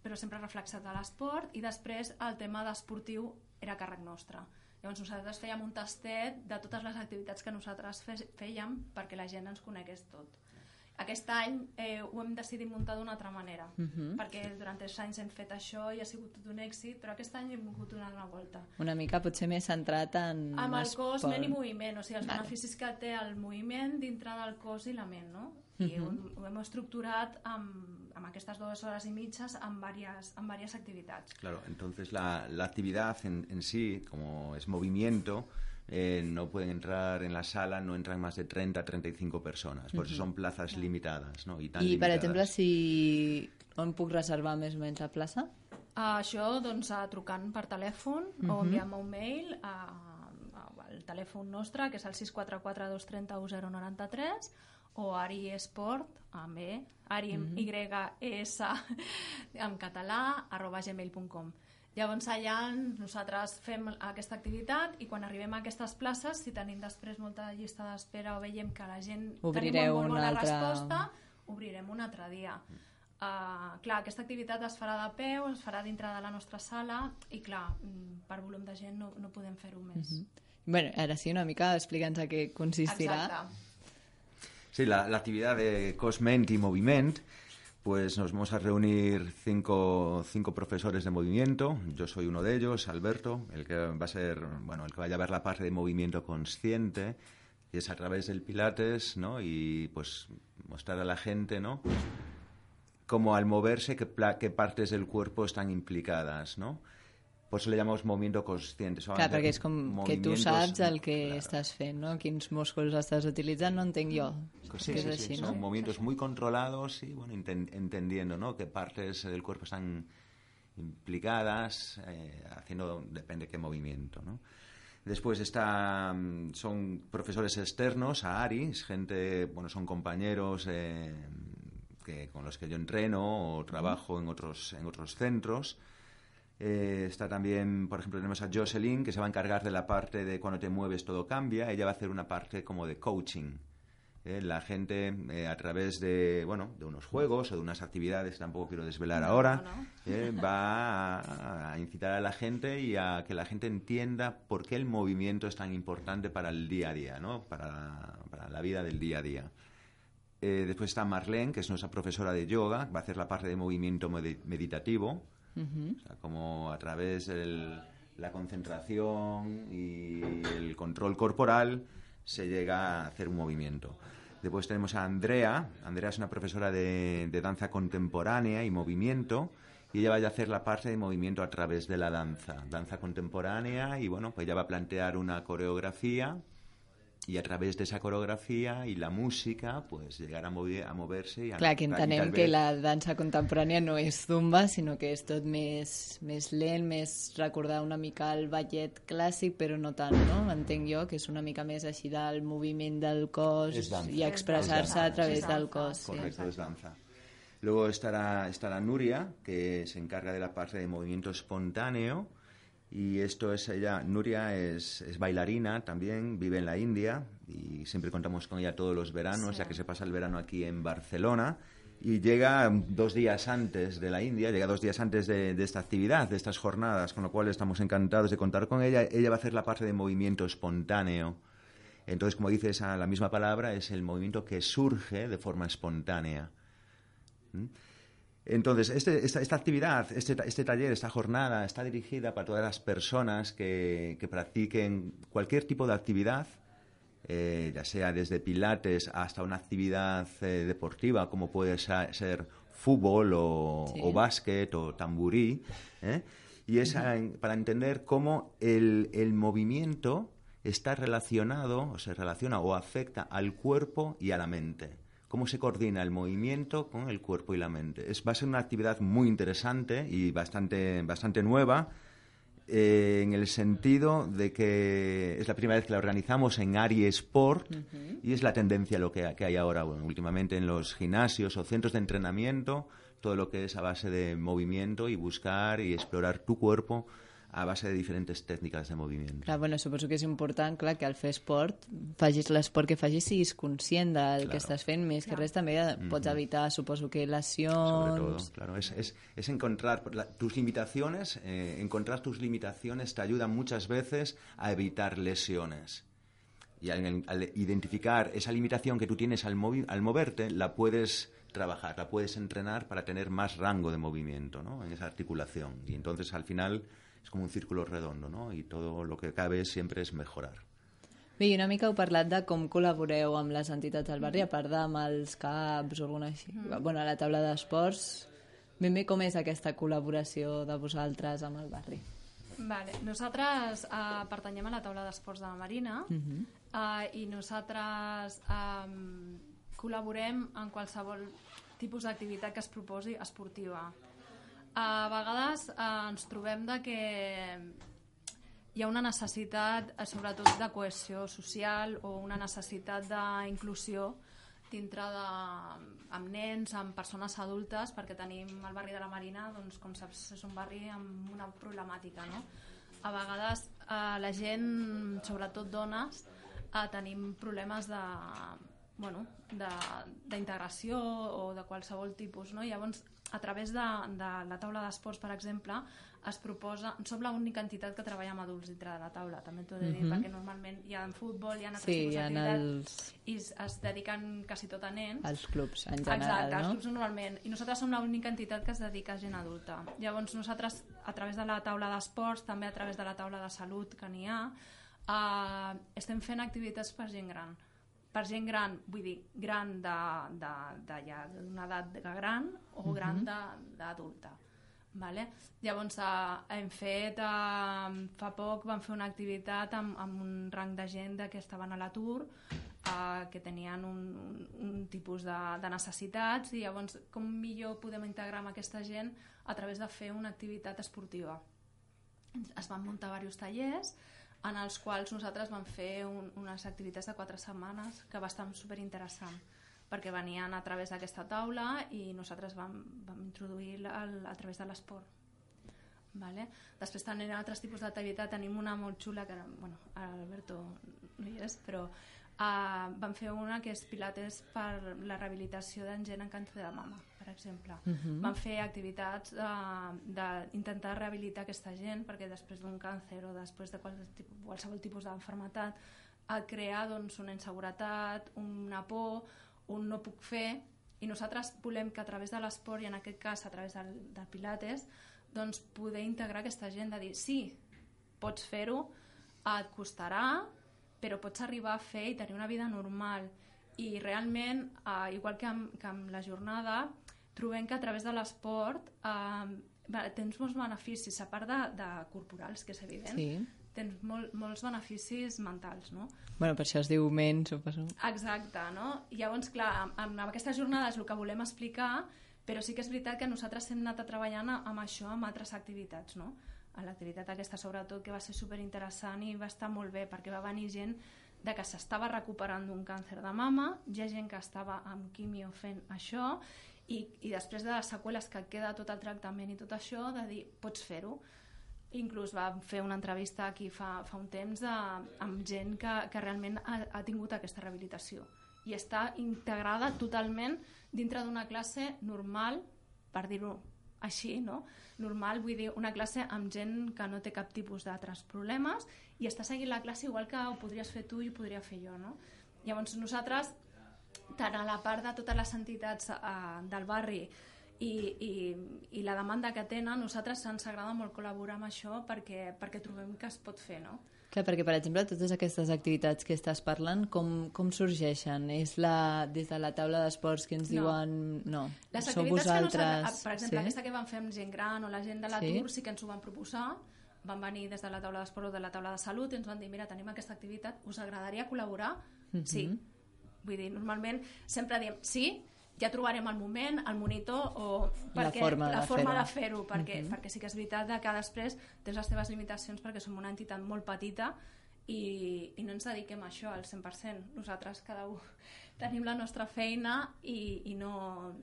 Speaker 2: però sempre reflexat a l'esport i després el tema d'esportiu era càrrec nostre. Llavors nosaltres fèiem un tastet de totes les activitats que nosaltres fèiem perquè la gent ens conegués tot. Aquest any eh, ho hem decidit muntar d'una altra manera, uh
Speaker 1: Mhm.
Speaker 2: -huh. perquè durant els anys hem fet això i ha sigut tot un èxit, però aquest any hem volgut donar una volta.
Speaker 1: Una mica potser més centrat en
Speaker 2: Amb el cos, ment i moviment, o sigui, els
Speaker 1: Vale.
Speaker 2: beneficis que té el moviment dintre del cos i la ment, no? I
Speaker 1: Mhm.
Speaker 2: ho, hem- ho hem estructurat amb, amb aquestes dues hores i mitges amb diverses, amb diverses activitats.
Speaker 3: Claro, entonces la, la actividad en, en sí, como es movimiento, eh, no pueden entrar en la sala, no entran más de 30, 35 personas. Por eso son plazas limitadas, ¿no? Y, tan
Speaker 1: I, per exemple, si... On puc reservar més o menys la plaça?
Speaker 2: Uh, això, doncs, uh, trucant per telèfon uh -huh. o enviant un mail a, a, al telèfon nostre, que és el 644 230 1093 o Ari Esport, amb E, Ari amb mm -hmm. Y-S en català, arroba gmail.com. Llavors allà nosaltres fem aquesta activitat i quan arribem a aquestes places, si tenim després molta llista d'espera o veiem que la gent
Speaker 1: Obrireu
Speaker 2: tenim molt bona
Speaker 1: altra...
Speaker 2: resposta, obrirem un altre dia. Uh, clar, aquesta activitat es farà de peu, es farà dintre de la nostra sala i clar, mm, per volum de gent no, no podem fer-ho més. Mm -hmm.
Speaker 1: Bueno, ara sí, una mica explica'ns a què consistirà.
Speaker 2: Exacte.
Speaker 3: Sí, la, actividad de Cosment y Moviment, pues nos vamos a reunir cinco, cinco profesores de movimiento. Yo soy uno de ellos, Alberto, el que va a ser, bueno, el que va a llevar la parte de movimiento consciente, y es a través del Pilates, ¿no? Y pues mostrar a la gente, ¿no? Cómo al moverse, qué, qué partes del cuerpo están implicadas, ¿no? Por eso le llamamos movimiento consciente. Son
Speaker 1: Clar, perquè és com que tu saps el que
Speaker 3: claro.
Speaker 1: estàs fent, no? Quins músculs estàs utilitzant, no entenc jo.
Speaker 3: Sí,
Speaker 1: que és
Speaker 3: sí,
Speaker 1: així,
Speaker 3: sí,
Speaker 1: no?
Speaker 3: Son movimientos muy controlados y bueno, entendiendo ¿no? qué partes del cuerpo están implicadas, eh, haciendo, depende qué movimiento. ¿no? Después está, mm, son profesores externos a ARIS, gente, bueno, son compañeros eh, que, con los que yo entreno o trabajo en otros, en otros centros. Eh, está también, por ejemplo, tenemos a Jocelyn, que se va a encargar de la parte de cuando te mueves todo cambia. Ella va a hacer una parte como de coaching. Eh, la gente, eh, a través de, bueno, de unos juegos o de unas actividades tampoco quiero desvelar
Speaker 2: No,
Speaker 3: ahora,
Speaker 2: no. [laughs]
Speaker 3: va a, a incitar a la gente y a que la gente entienda por qué el movimiento es tan importante para el día a día, ¿no? para, para la vida del día a día. Después está Marlene, que es nuestra profesora de yoga, va a hacer la parte de movimiento medi- meditativo, o sea, como a través de la concentración y el control corporal se llega a hacer un movimiento. Después tenemos a Andrea. Andrea es una profesora de danza contemporánea y movimiento. Y ella va a hacer la parte de movimiento a través de la danza. Danza contemporánea y bueno, pues ella va a plantear una coreografía y a través de esa coreografía y la música, pues llegar a, mover, a moverse y a
Speaker 1: Clar, que entenem que la dansa contemporània no és zumba, sinó que és tot més, més lent, més recordar una mica el ballet clàssic, però no tant, no? Entenc jo que és una mica més així del moviment del cos
Speaker 3: És
Speaker 1: i expressar-se a través
Speaker 2: És
Speaker 1: del cos.
Speaker 2: sí.
Speaker 3: Correcto, es danza. Luego estará, estará Nuria, que se encarga de la parte de movimiento espontáneo. Y esto es ella, Nuria es, es bailarina también, vive en la India y siempre contamos con ella todos los veranos,
Speaker 2: Sí.
Speaker 3: ya que se pasa el verano aquí en Barcelona. Y llega dos días antes de la India, llega dos días antes de, de esta actividad, de estas jornadas, con lo cual estamos encantados de contar con ella. Ella va a hacer la parte de movimiento espontáneo. Entonces, como dice esa, la misma palabra, es el movimiento que surge de forma espontánea. ¿Mm? Entonces, este- esta, esta actividad, este, este taller, esta jornada está dirigida para todas las personas que, que practiquen cualquier tipo de actividad, eh, ya sea desde pilates hasta una actividad eh, deportiva como puede ser fútbol o,
Speaker 1: Sí.
Speaker 3: o básquet o tamburí. ¿eh? Y es para entender cómo el, el movimiento está relacionado, o se relaciona o afecta al cuerpo y a la mente. Cómo se coordina el movimiento con el cuerpo y la mente. Es, va a ser una actividad muy interesante y bastante, bastante nueva, eh, en el sentido de que es la primera vez que la organizamos en Ari Sport y es la tendencia lo que, que hay ahora, bueno, últimamente en los gimnasios o centros de entrenamiento, todo lo que es a base de movimiento y buscar y explorar tu cuerpo a base de diferentes técnicas de movimiento.
Speaker 1: Clar, bueno, suposo que és important, clar, que al fer esport, facis l'esport que facis, siguis conscient del
Speaker 3: Claro.
Speaker 1: que estàs fent, més que res també pots evitar, suposo que
Speaker 3: Sobre
Speaker 1: lesions...
Speaker 3: todo, claro, es, es, es encontrar la- tus limitaciones, eh, encontrar tus limitaciones te ayuda muchas veces a evitar lesiones. Y al, al identificar esa limitación que tú tienes al, movi- al moverte, la puedes trabajar, la puedes entrenar para tener más rango de movimiento ¿no? en esa articulación. Y entonces al final es como un círculo redondo, ¿no? Y todo lo que cabe siempre es mejorar.
Speaker 1: Bé, i una mica heu parlat de com col·laboreu amb les entitats del barri, a part d'amb els CAPs o alguna així. Bueno, a la taula d'esports, ben bé com és aquesta col·laboració de vosaltres amb el barri?
Speaker 2: Vale. Nosaltres uh, pertanyem a la taula d'esports de la Marina uh -huh. uh, i nosaltres um, col·laborem en qualsevol tipus d'activitat que es proposi esportiva. A vegades eh, ens trobem de que hi ha una necessitat, eh, sobretot, de cohesió social o una necessitat d'inclusió dintre de, amb nens, amb persones adultes, perquè tenim el barri de la Marina, doncs, com saps, és un barri amb una problemàtica, no? A vegades eh, la gent, sobretot dones, eh, tenim problemes de bueno, d'integració o de qualsevol tipus, no? Llavors, a través de, de la taula d'esports, per exemple, es proposa... Som l'única entitat que treballa amb adults dintre de la taula, també t'ho he de dir, mm -hmm. perquè normalment hi ha en futbol, hi ha altres
Speaker 1: sí,
Speaker 2: tipus
Speaker 1: d'activitats
Speaker 2: els... i es, es dediquen quasi tot a nens.
Speaker 1: Els clubs, en general,
Speaker 2: Exacte,
Speaker 1: no?
Speaker 2: els clubs normalment. I nosaltres som l'única entitat que es dedica a gent adulta. Llavors nosaltres, a través de la taula d'esports, també a través de la taula de salut que n'hi ha, eh, estem fent activitats per gent gran per gent gran, vull dir, gran de, de, de ja d'una edat gran o uh -huh. gran d'adulta. Vale? Llavors eh, hem fet, eh, fa poc vam fer una activitat amb, amb un rang de gent que estaven a l'atur, eh, que tenien un, un, un tipus de, de necessitats i llavors com millor podem integrar amb aquesta gent a través de fer una activitat esportiva. Es van muntar diversos tallers en els quals nosaltres vam fer un, unes activitats de quatre setmanes que va estar superinteressant perquè venien a través d'aquesta taula i nosaltres vam, vam introduir el, a través de l'esport. Vale? Després tenim altres tipus d'activitat, tenim una molt xula que, bueno, Alberto no hi és, però uh, vam fer una que és pilates per la rehabilitació d'en gent en càncer de mama, per exemple. Uh -huh. Vam fer activitats uh, d'intentar rehabilitar aquesta gent perquè després d'un càncer o després de qualsevol tipus d'enfermetat et crea doncs, una inseguretat, una por, un no puc fer i nosaltres volem que a través de l'esport i en aquest cas a través del, del Pilates doncs poder integrar aquesta gent de dir sí, pots fer-ho, et costarà però pots arribar a fer i tenir una vida normal i realment, eh, igual que amb, que amb la jornada trobem que a través de l'esport eh, tens molts beneficis a part de, de corporals, que és evident
Speaker 1: Sí.
Speaker 2: tens molt, molts beneficis mentals no?
Speaker 1: Bueno, per això es diu ment, suposo.
Speaker 2: Exacte, no? I llavors, clar, amb, amb aquesta jornada és el que volem explicar, però sí que és veritat que nosaltres hem anat treballant amb això amb altres activitats, no? A l'activitat aquesta, sobretot, que va ser superinteressant i va estar molt bé, perquè va venir gent de que s'estava recuperant d'un càncer de mama, hi ha gent que estava amb quimio fent això, i, i després de les seqüeles que queda tot el tractament i tot això, de dir, pots fer-ho. Inclús vam fer una entrevista aquí fa, fa un temps de, amb gent que, que realment ha, ha tingut aquesta rehabilitació i està integrada totalment dintre d'una classe normal, per dir-ho així, no? normal, vull dir, una classe amb gent que no té cap tipus d'altres problemes i està seguint la classe igual que ho podries fer tu i ho podria fer jo. No? Llavors nosaltres, tant a la part de totes les entitats eh, del barri i, i, i la demanda que tenen, nosaltres ens agrada molt col·laborar amb això perquè, perquè trobem que es pot fer, no?
Speaker 1: Clar, perquè, per exemple, totes aquestes activitats que estàs parlant, com, com sorgeixen? És la, des de la taula d'esports que ens
Speaker 2: No.
Speaker 1: diuen... No,
Speaker 2: Les
Speaker 1: sou vosaltres...
Speaker 2: per exemple, sí? aquesta que vam fer amb gent gran o la gent de l'atur sí? sí que ens ho van proposar, van venir des de la taula d'esport o de la taula de salut i ens van dir, mira, tenim aquesta activitat, us agradaria col·laborar?
Speaker 1: Mhm.
Speaker 2: Sí. Vull dir, normalment sempre diem sí, ja trobarem el moment, el monitor o
Speaker 1: La
Speaker 2: perquè,
Speaker 1: forma
Speaker 2: la
Speaker 1: de
Speaker 2: forma
Speaker 1: fer-ho.
Speaker 2: de fer-ho, perquè,
Speaker 1: Mhm.
Speaker 2: perquè sí que és veritat que després tens les teves limitacions perquè som una entitat molt petita i, i no ens dediquem a això al 100%. Nosaltres cada un [laughs] tenim la nostra feina i, i no...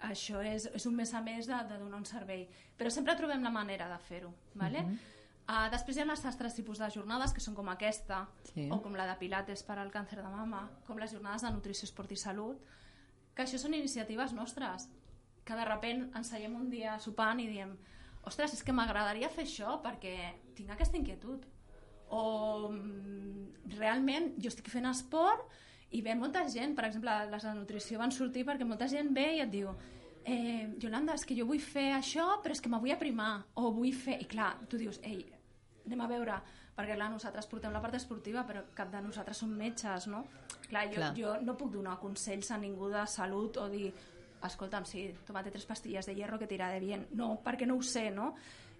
Speaker 2: Això és, és un mes a més de, de donar un servei. Però sempre trobem la manera de fer-ho. ¿vale? Uh -huh. Uh, després hi ha els altres tipus de jornades que són com aquesta
Speaker 1: Sí.
Speaker 2: o com la de pilates per al càncer de mama com les jornades de nutrició, esport i salut que això són iniciatives nostres que de repent ens seiem un dia sopant i diem ostres, és que m'agradaria fer això perquè tinc aquesta inquietud o mm, realment jo estic fent esport i ve molta gent, per exemple les de nutrició van sortir perquè molta gent ve i et diu eh, Yolanda, és que jo vull fer això però és que me vull aprimar o vull fer, i clar, tu dius ei, anem a veure perquè clar, nosaltres portem la part esportiva però cap de nosaltres som metges no? clar, jo,
Speaker 1: Clar.
Speaker 2: jo no puc donar consells a ningú de salut o dir escolta'm, sí, tómate tres pastilles de hierro que t'irà de bien no, perquè no ho sé, no?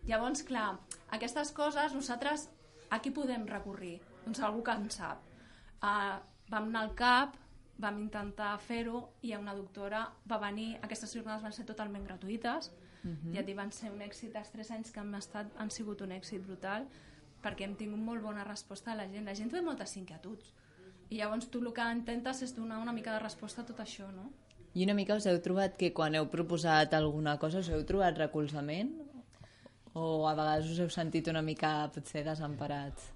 Speaker 2: llavors, clar, aquestes coses nosaltres a qui podem recurrir? doncs algú que en sap uh, vam anar al CAP vam intentar fer-ho i una doctora va venir, aquestes jornades van ser totalment gratuïtes Uh -huh. Ja et dic, van ser un èxit, els tres anys que han, estat, han sigut un èxit brutal, perquè hem tingut molt bona resposta a la gent. La gent té moltes inquietuds. I llavors tu el que intentes és donar una mica de resposta a tot això, no?
Speaker 1: I una mica us heu trobat que quan heu proposat alguna cosa us heu trobat recolzament? O a vegades us heu sentit una mica, potser, desemparats?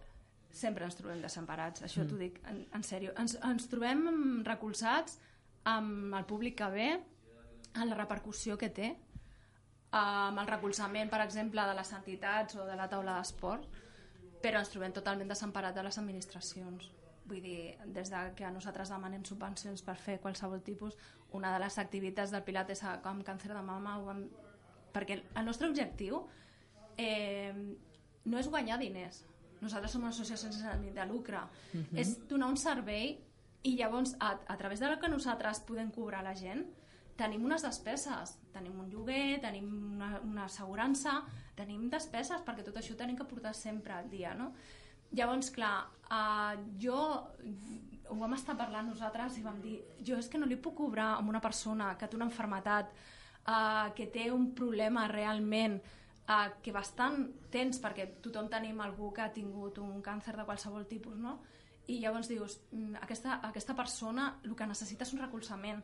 Speaker 2: Sempre ens trobem desemparats, això mm. t'ho dic, en, en sèrio. Ens, ens trobem recolzats amb el públic que ve, en la repercussió que té, amb el recolzament, per exemple, de les entitats o de la taula d'esport, però ens trobem totalment desemparats de les administracions. Vull dir, des de que a nosaltres demanem subvencions per fer qualsevol tipus, una de les activitats del Pilates amb càncer de mama, ho vam... perquè el nostre objectiu eh, no és guanyar diners. Nosaltres som una associació sense de lucre. Uh mhm. -huh. És donar un servei i llavors, a, a través de la que nosaltres podem cobrar la gent, tenim unes despeses, tenim un lloguer, tenim una, una assegurança, tenim despeses, perquè tot això ho tenim que portar sempre al dia, no? Llavors, clar, uh, jo ho vam estar parlant nosaltres i vam dir jo és que no li puc cobrar a una persona que té una enfermetat, uh, que té un problema realment, uh, que bastant tens, perquè tothom tenim algú que ha tingut un càncer de qualsevol tipus, no? I llavors dius, mm, aquesta, aquesta persona el que necessita és un recolzament,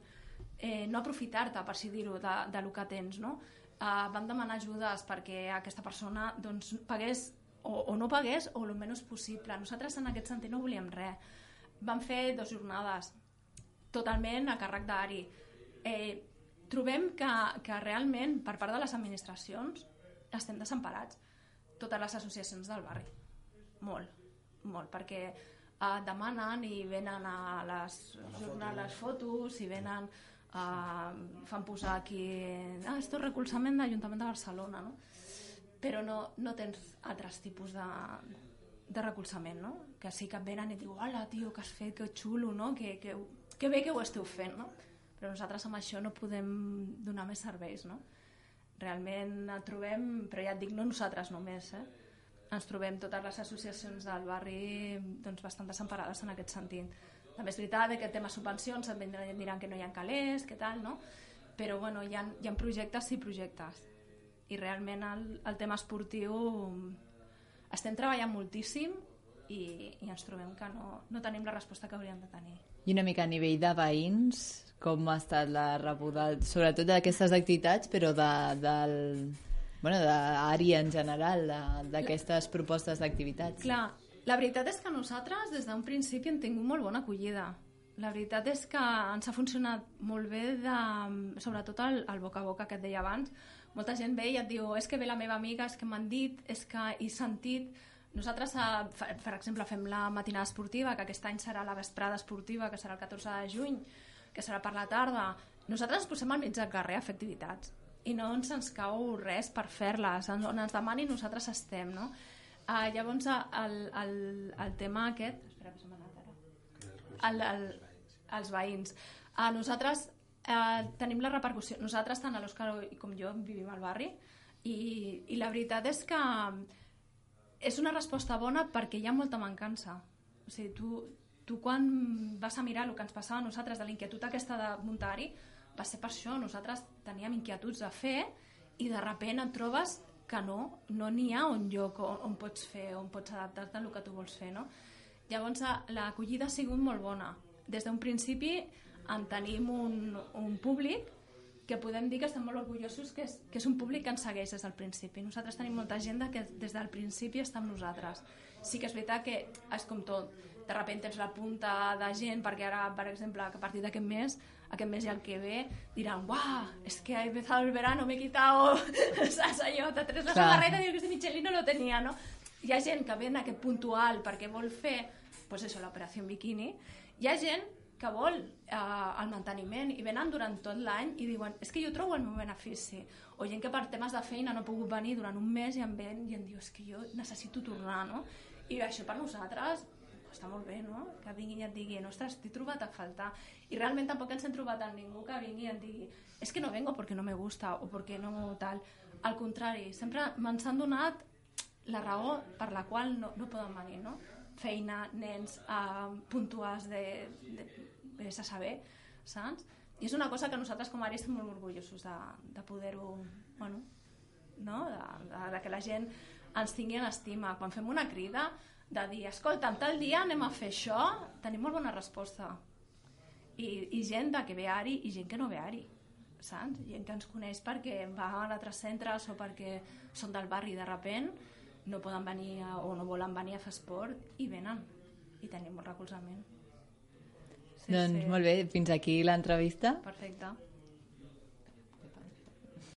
Speaker 2: eh, no aprofitar-te, per si dir-ho, de, de lo que tens, no? Uh, vam demanar ajudes perquè aquesta persona doncs, pagués o, o no pagués o el menys possible. Nosaltres en aquest sentit no volíem res. Vam fer dues jornades totalment a càrrec d'Ari. Eh, trobem que, que realment per part de les administracions estem desemparats. Totes les associacions del barri. Molt, molt, perquè eh, demanen i venen a les, jornades, les fotos i venen uh, fan posar aquí ah, esto recolzament de l'Ajuntament de Barcelona no? però no, no tens altres tipus de, de recolzament no? que sí que venen i diu hola tio que has fet, que xulo no? que, que, que bé que ho esteu fent no? però nosaltres amb això no podem donar més serveis no? realment trobem però ja et dic, no nosaltres només eh? ens trobem totes les associacions del barri doncs, bastant desemparades en aquest sentit també és veritat que el tema subvencions et diran que no hi ha calés, que tal, no? Però bueno, hi ha, hi ha projectes i projectes. I realment el, el tema esportiu estem treballant moltíssim i, i ens trobem que no, no tenim la resposta que hauríem de tenir.
Speaker 1: I una mica a nivell de veïns, com ha estat la rebuda, sobretot d'aquestes activitats, però de, del, bueno, d'àrea en general, d'aquestes propostes d'activitats?
Speaker 2: Clar, la veritat és que nosaltres des d'un principi hem tingut molt bona acollida. La veritat és que ens ha funcionat molt bé, de, sobretot el, el boca a boca que et deia abans. Molta gent ve i et diu és que ve la meva amiga, és que m'han dit, és que he sentit... Nosaltres, eh, per exemple, fem la matinada esportiva, que aquest any serà la vesprada esportiva, que serà el 14 de juny, que serà per la tarda. Nosaltres ens posem al mig del carrer a fer activitats i no ens ens cau res per fer-les. On ens demani nosaltres estem, no? Uh, llavors, el, el, el tema aquest... Espera, que se m'ha anat ara. El, el, els veïns. Uh, nosaltres uh, tenim la repercussió... Nosaltres, tant l'Òscar com jo, vivim al barri i, i la veritat és que és una resposta bona perquè hi ha molta mancança. O sigui, tu, tu quan vas a mirar el que ens passava a nosaltres de l'inquietud aquesta de muntar-hi, va ser per això. Nosaltres teníem inquietuds a fer i de sobte et trobes que no, no n'hi ha un lloc on, on pots fer, on pots adaptar-te al que tu vols fer, no? Llavors, l'acollida ha sigut molt bona. Des d'un principi en tenim un, un públic que podem dir que estem molt orgullosos que és, que és un públic que ens segueix des del principi. Nosaltres tenim molta gent que des del principi està amb nosaltres. Sí que és veritat que és com tot. De sobte tens la punta de gent, perquè ara, per exemple, a partir d'aquest mes aquest mes i el que ve diran, guau, es que ha empezado el verano, me he quitado, [laughs] saps allò, te tres la samarreta i que este no lo tenia, no? Hi ha gent que ve en aquest puntual perquè vol fer, pues eso, l'operació en bikini, hi ha gent que vol eh, el manteniment i venen durant tot l'any i diuen és que jo trobo el meu benefici o gent que per temes de feina no ha pogut venir durant un mes i em ven i em diu és que jo necessito tornar no? i això per nosaltres està molt bé, no? Que vinguin i et diguin, ostres, t'he trobat a faltar. I realment tampoc ens hem trobat amb ningú que vingui i et digui, és es que no vengo perquè no me gusta o perquè no tal. Al contrari, sempre m'ens han donat la raó per la qual no, no poden venir, no? Feina, nens, eh, puntuals de, de, de, de saber, saps? I és una cosa que nosaltres com a àrea estem molt orgullosos de, de poder-ho, bueno, no? de, de, de que la gent ens tingui en estima. Quan fem una crida de dir, escolta, tal dia anem a fer això, tenim molt bona resposta. I, i gent de que ve ari i gent que no ve ari saps? Gent que ens coneix perquè va a altres centres o perquè són del barri de repent no poden venir a, o no volen venir a fer esport i venen i tenim molt recolzament
Speaker 1: sí, doncs sí. molt bé, fins aquí l'entrevista
Speaker 2: perfecte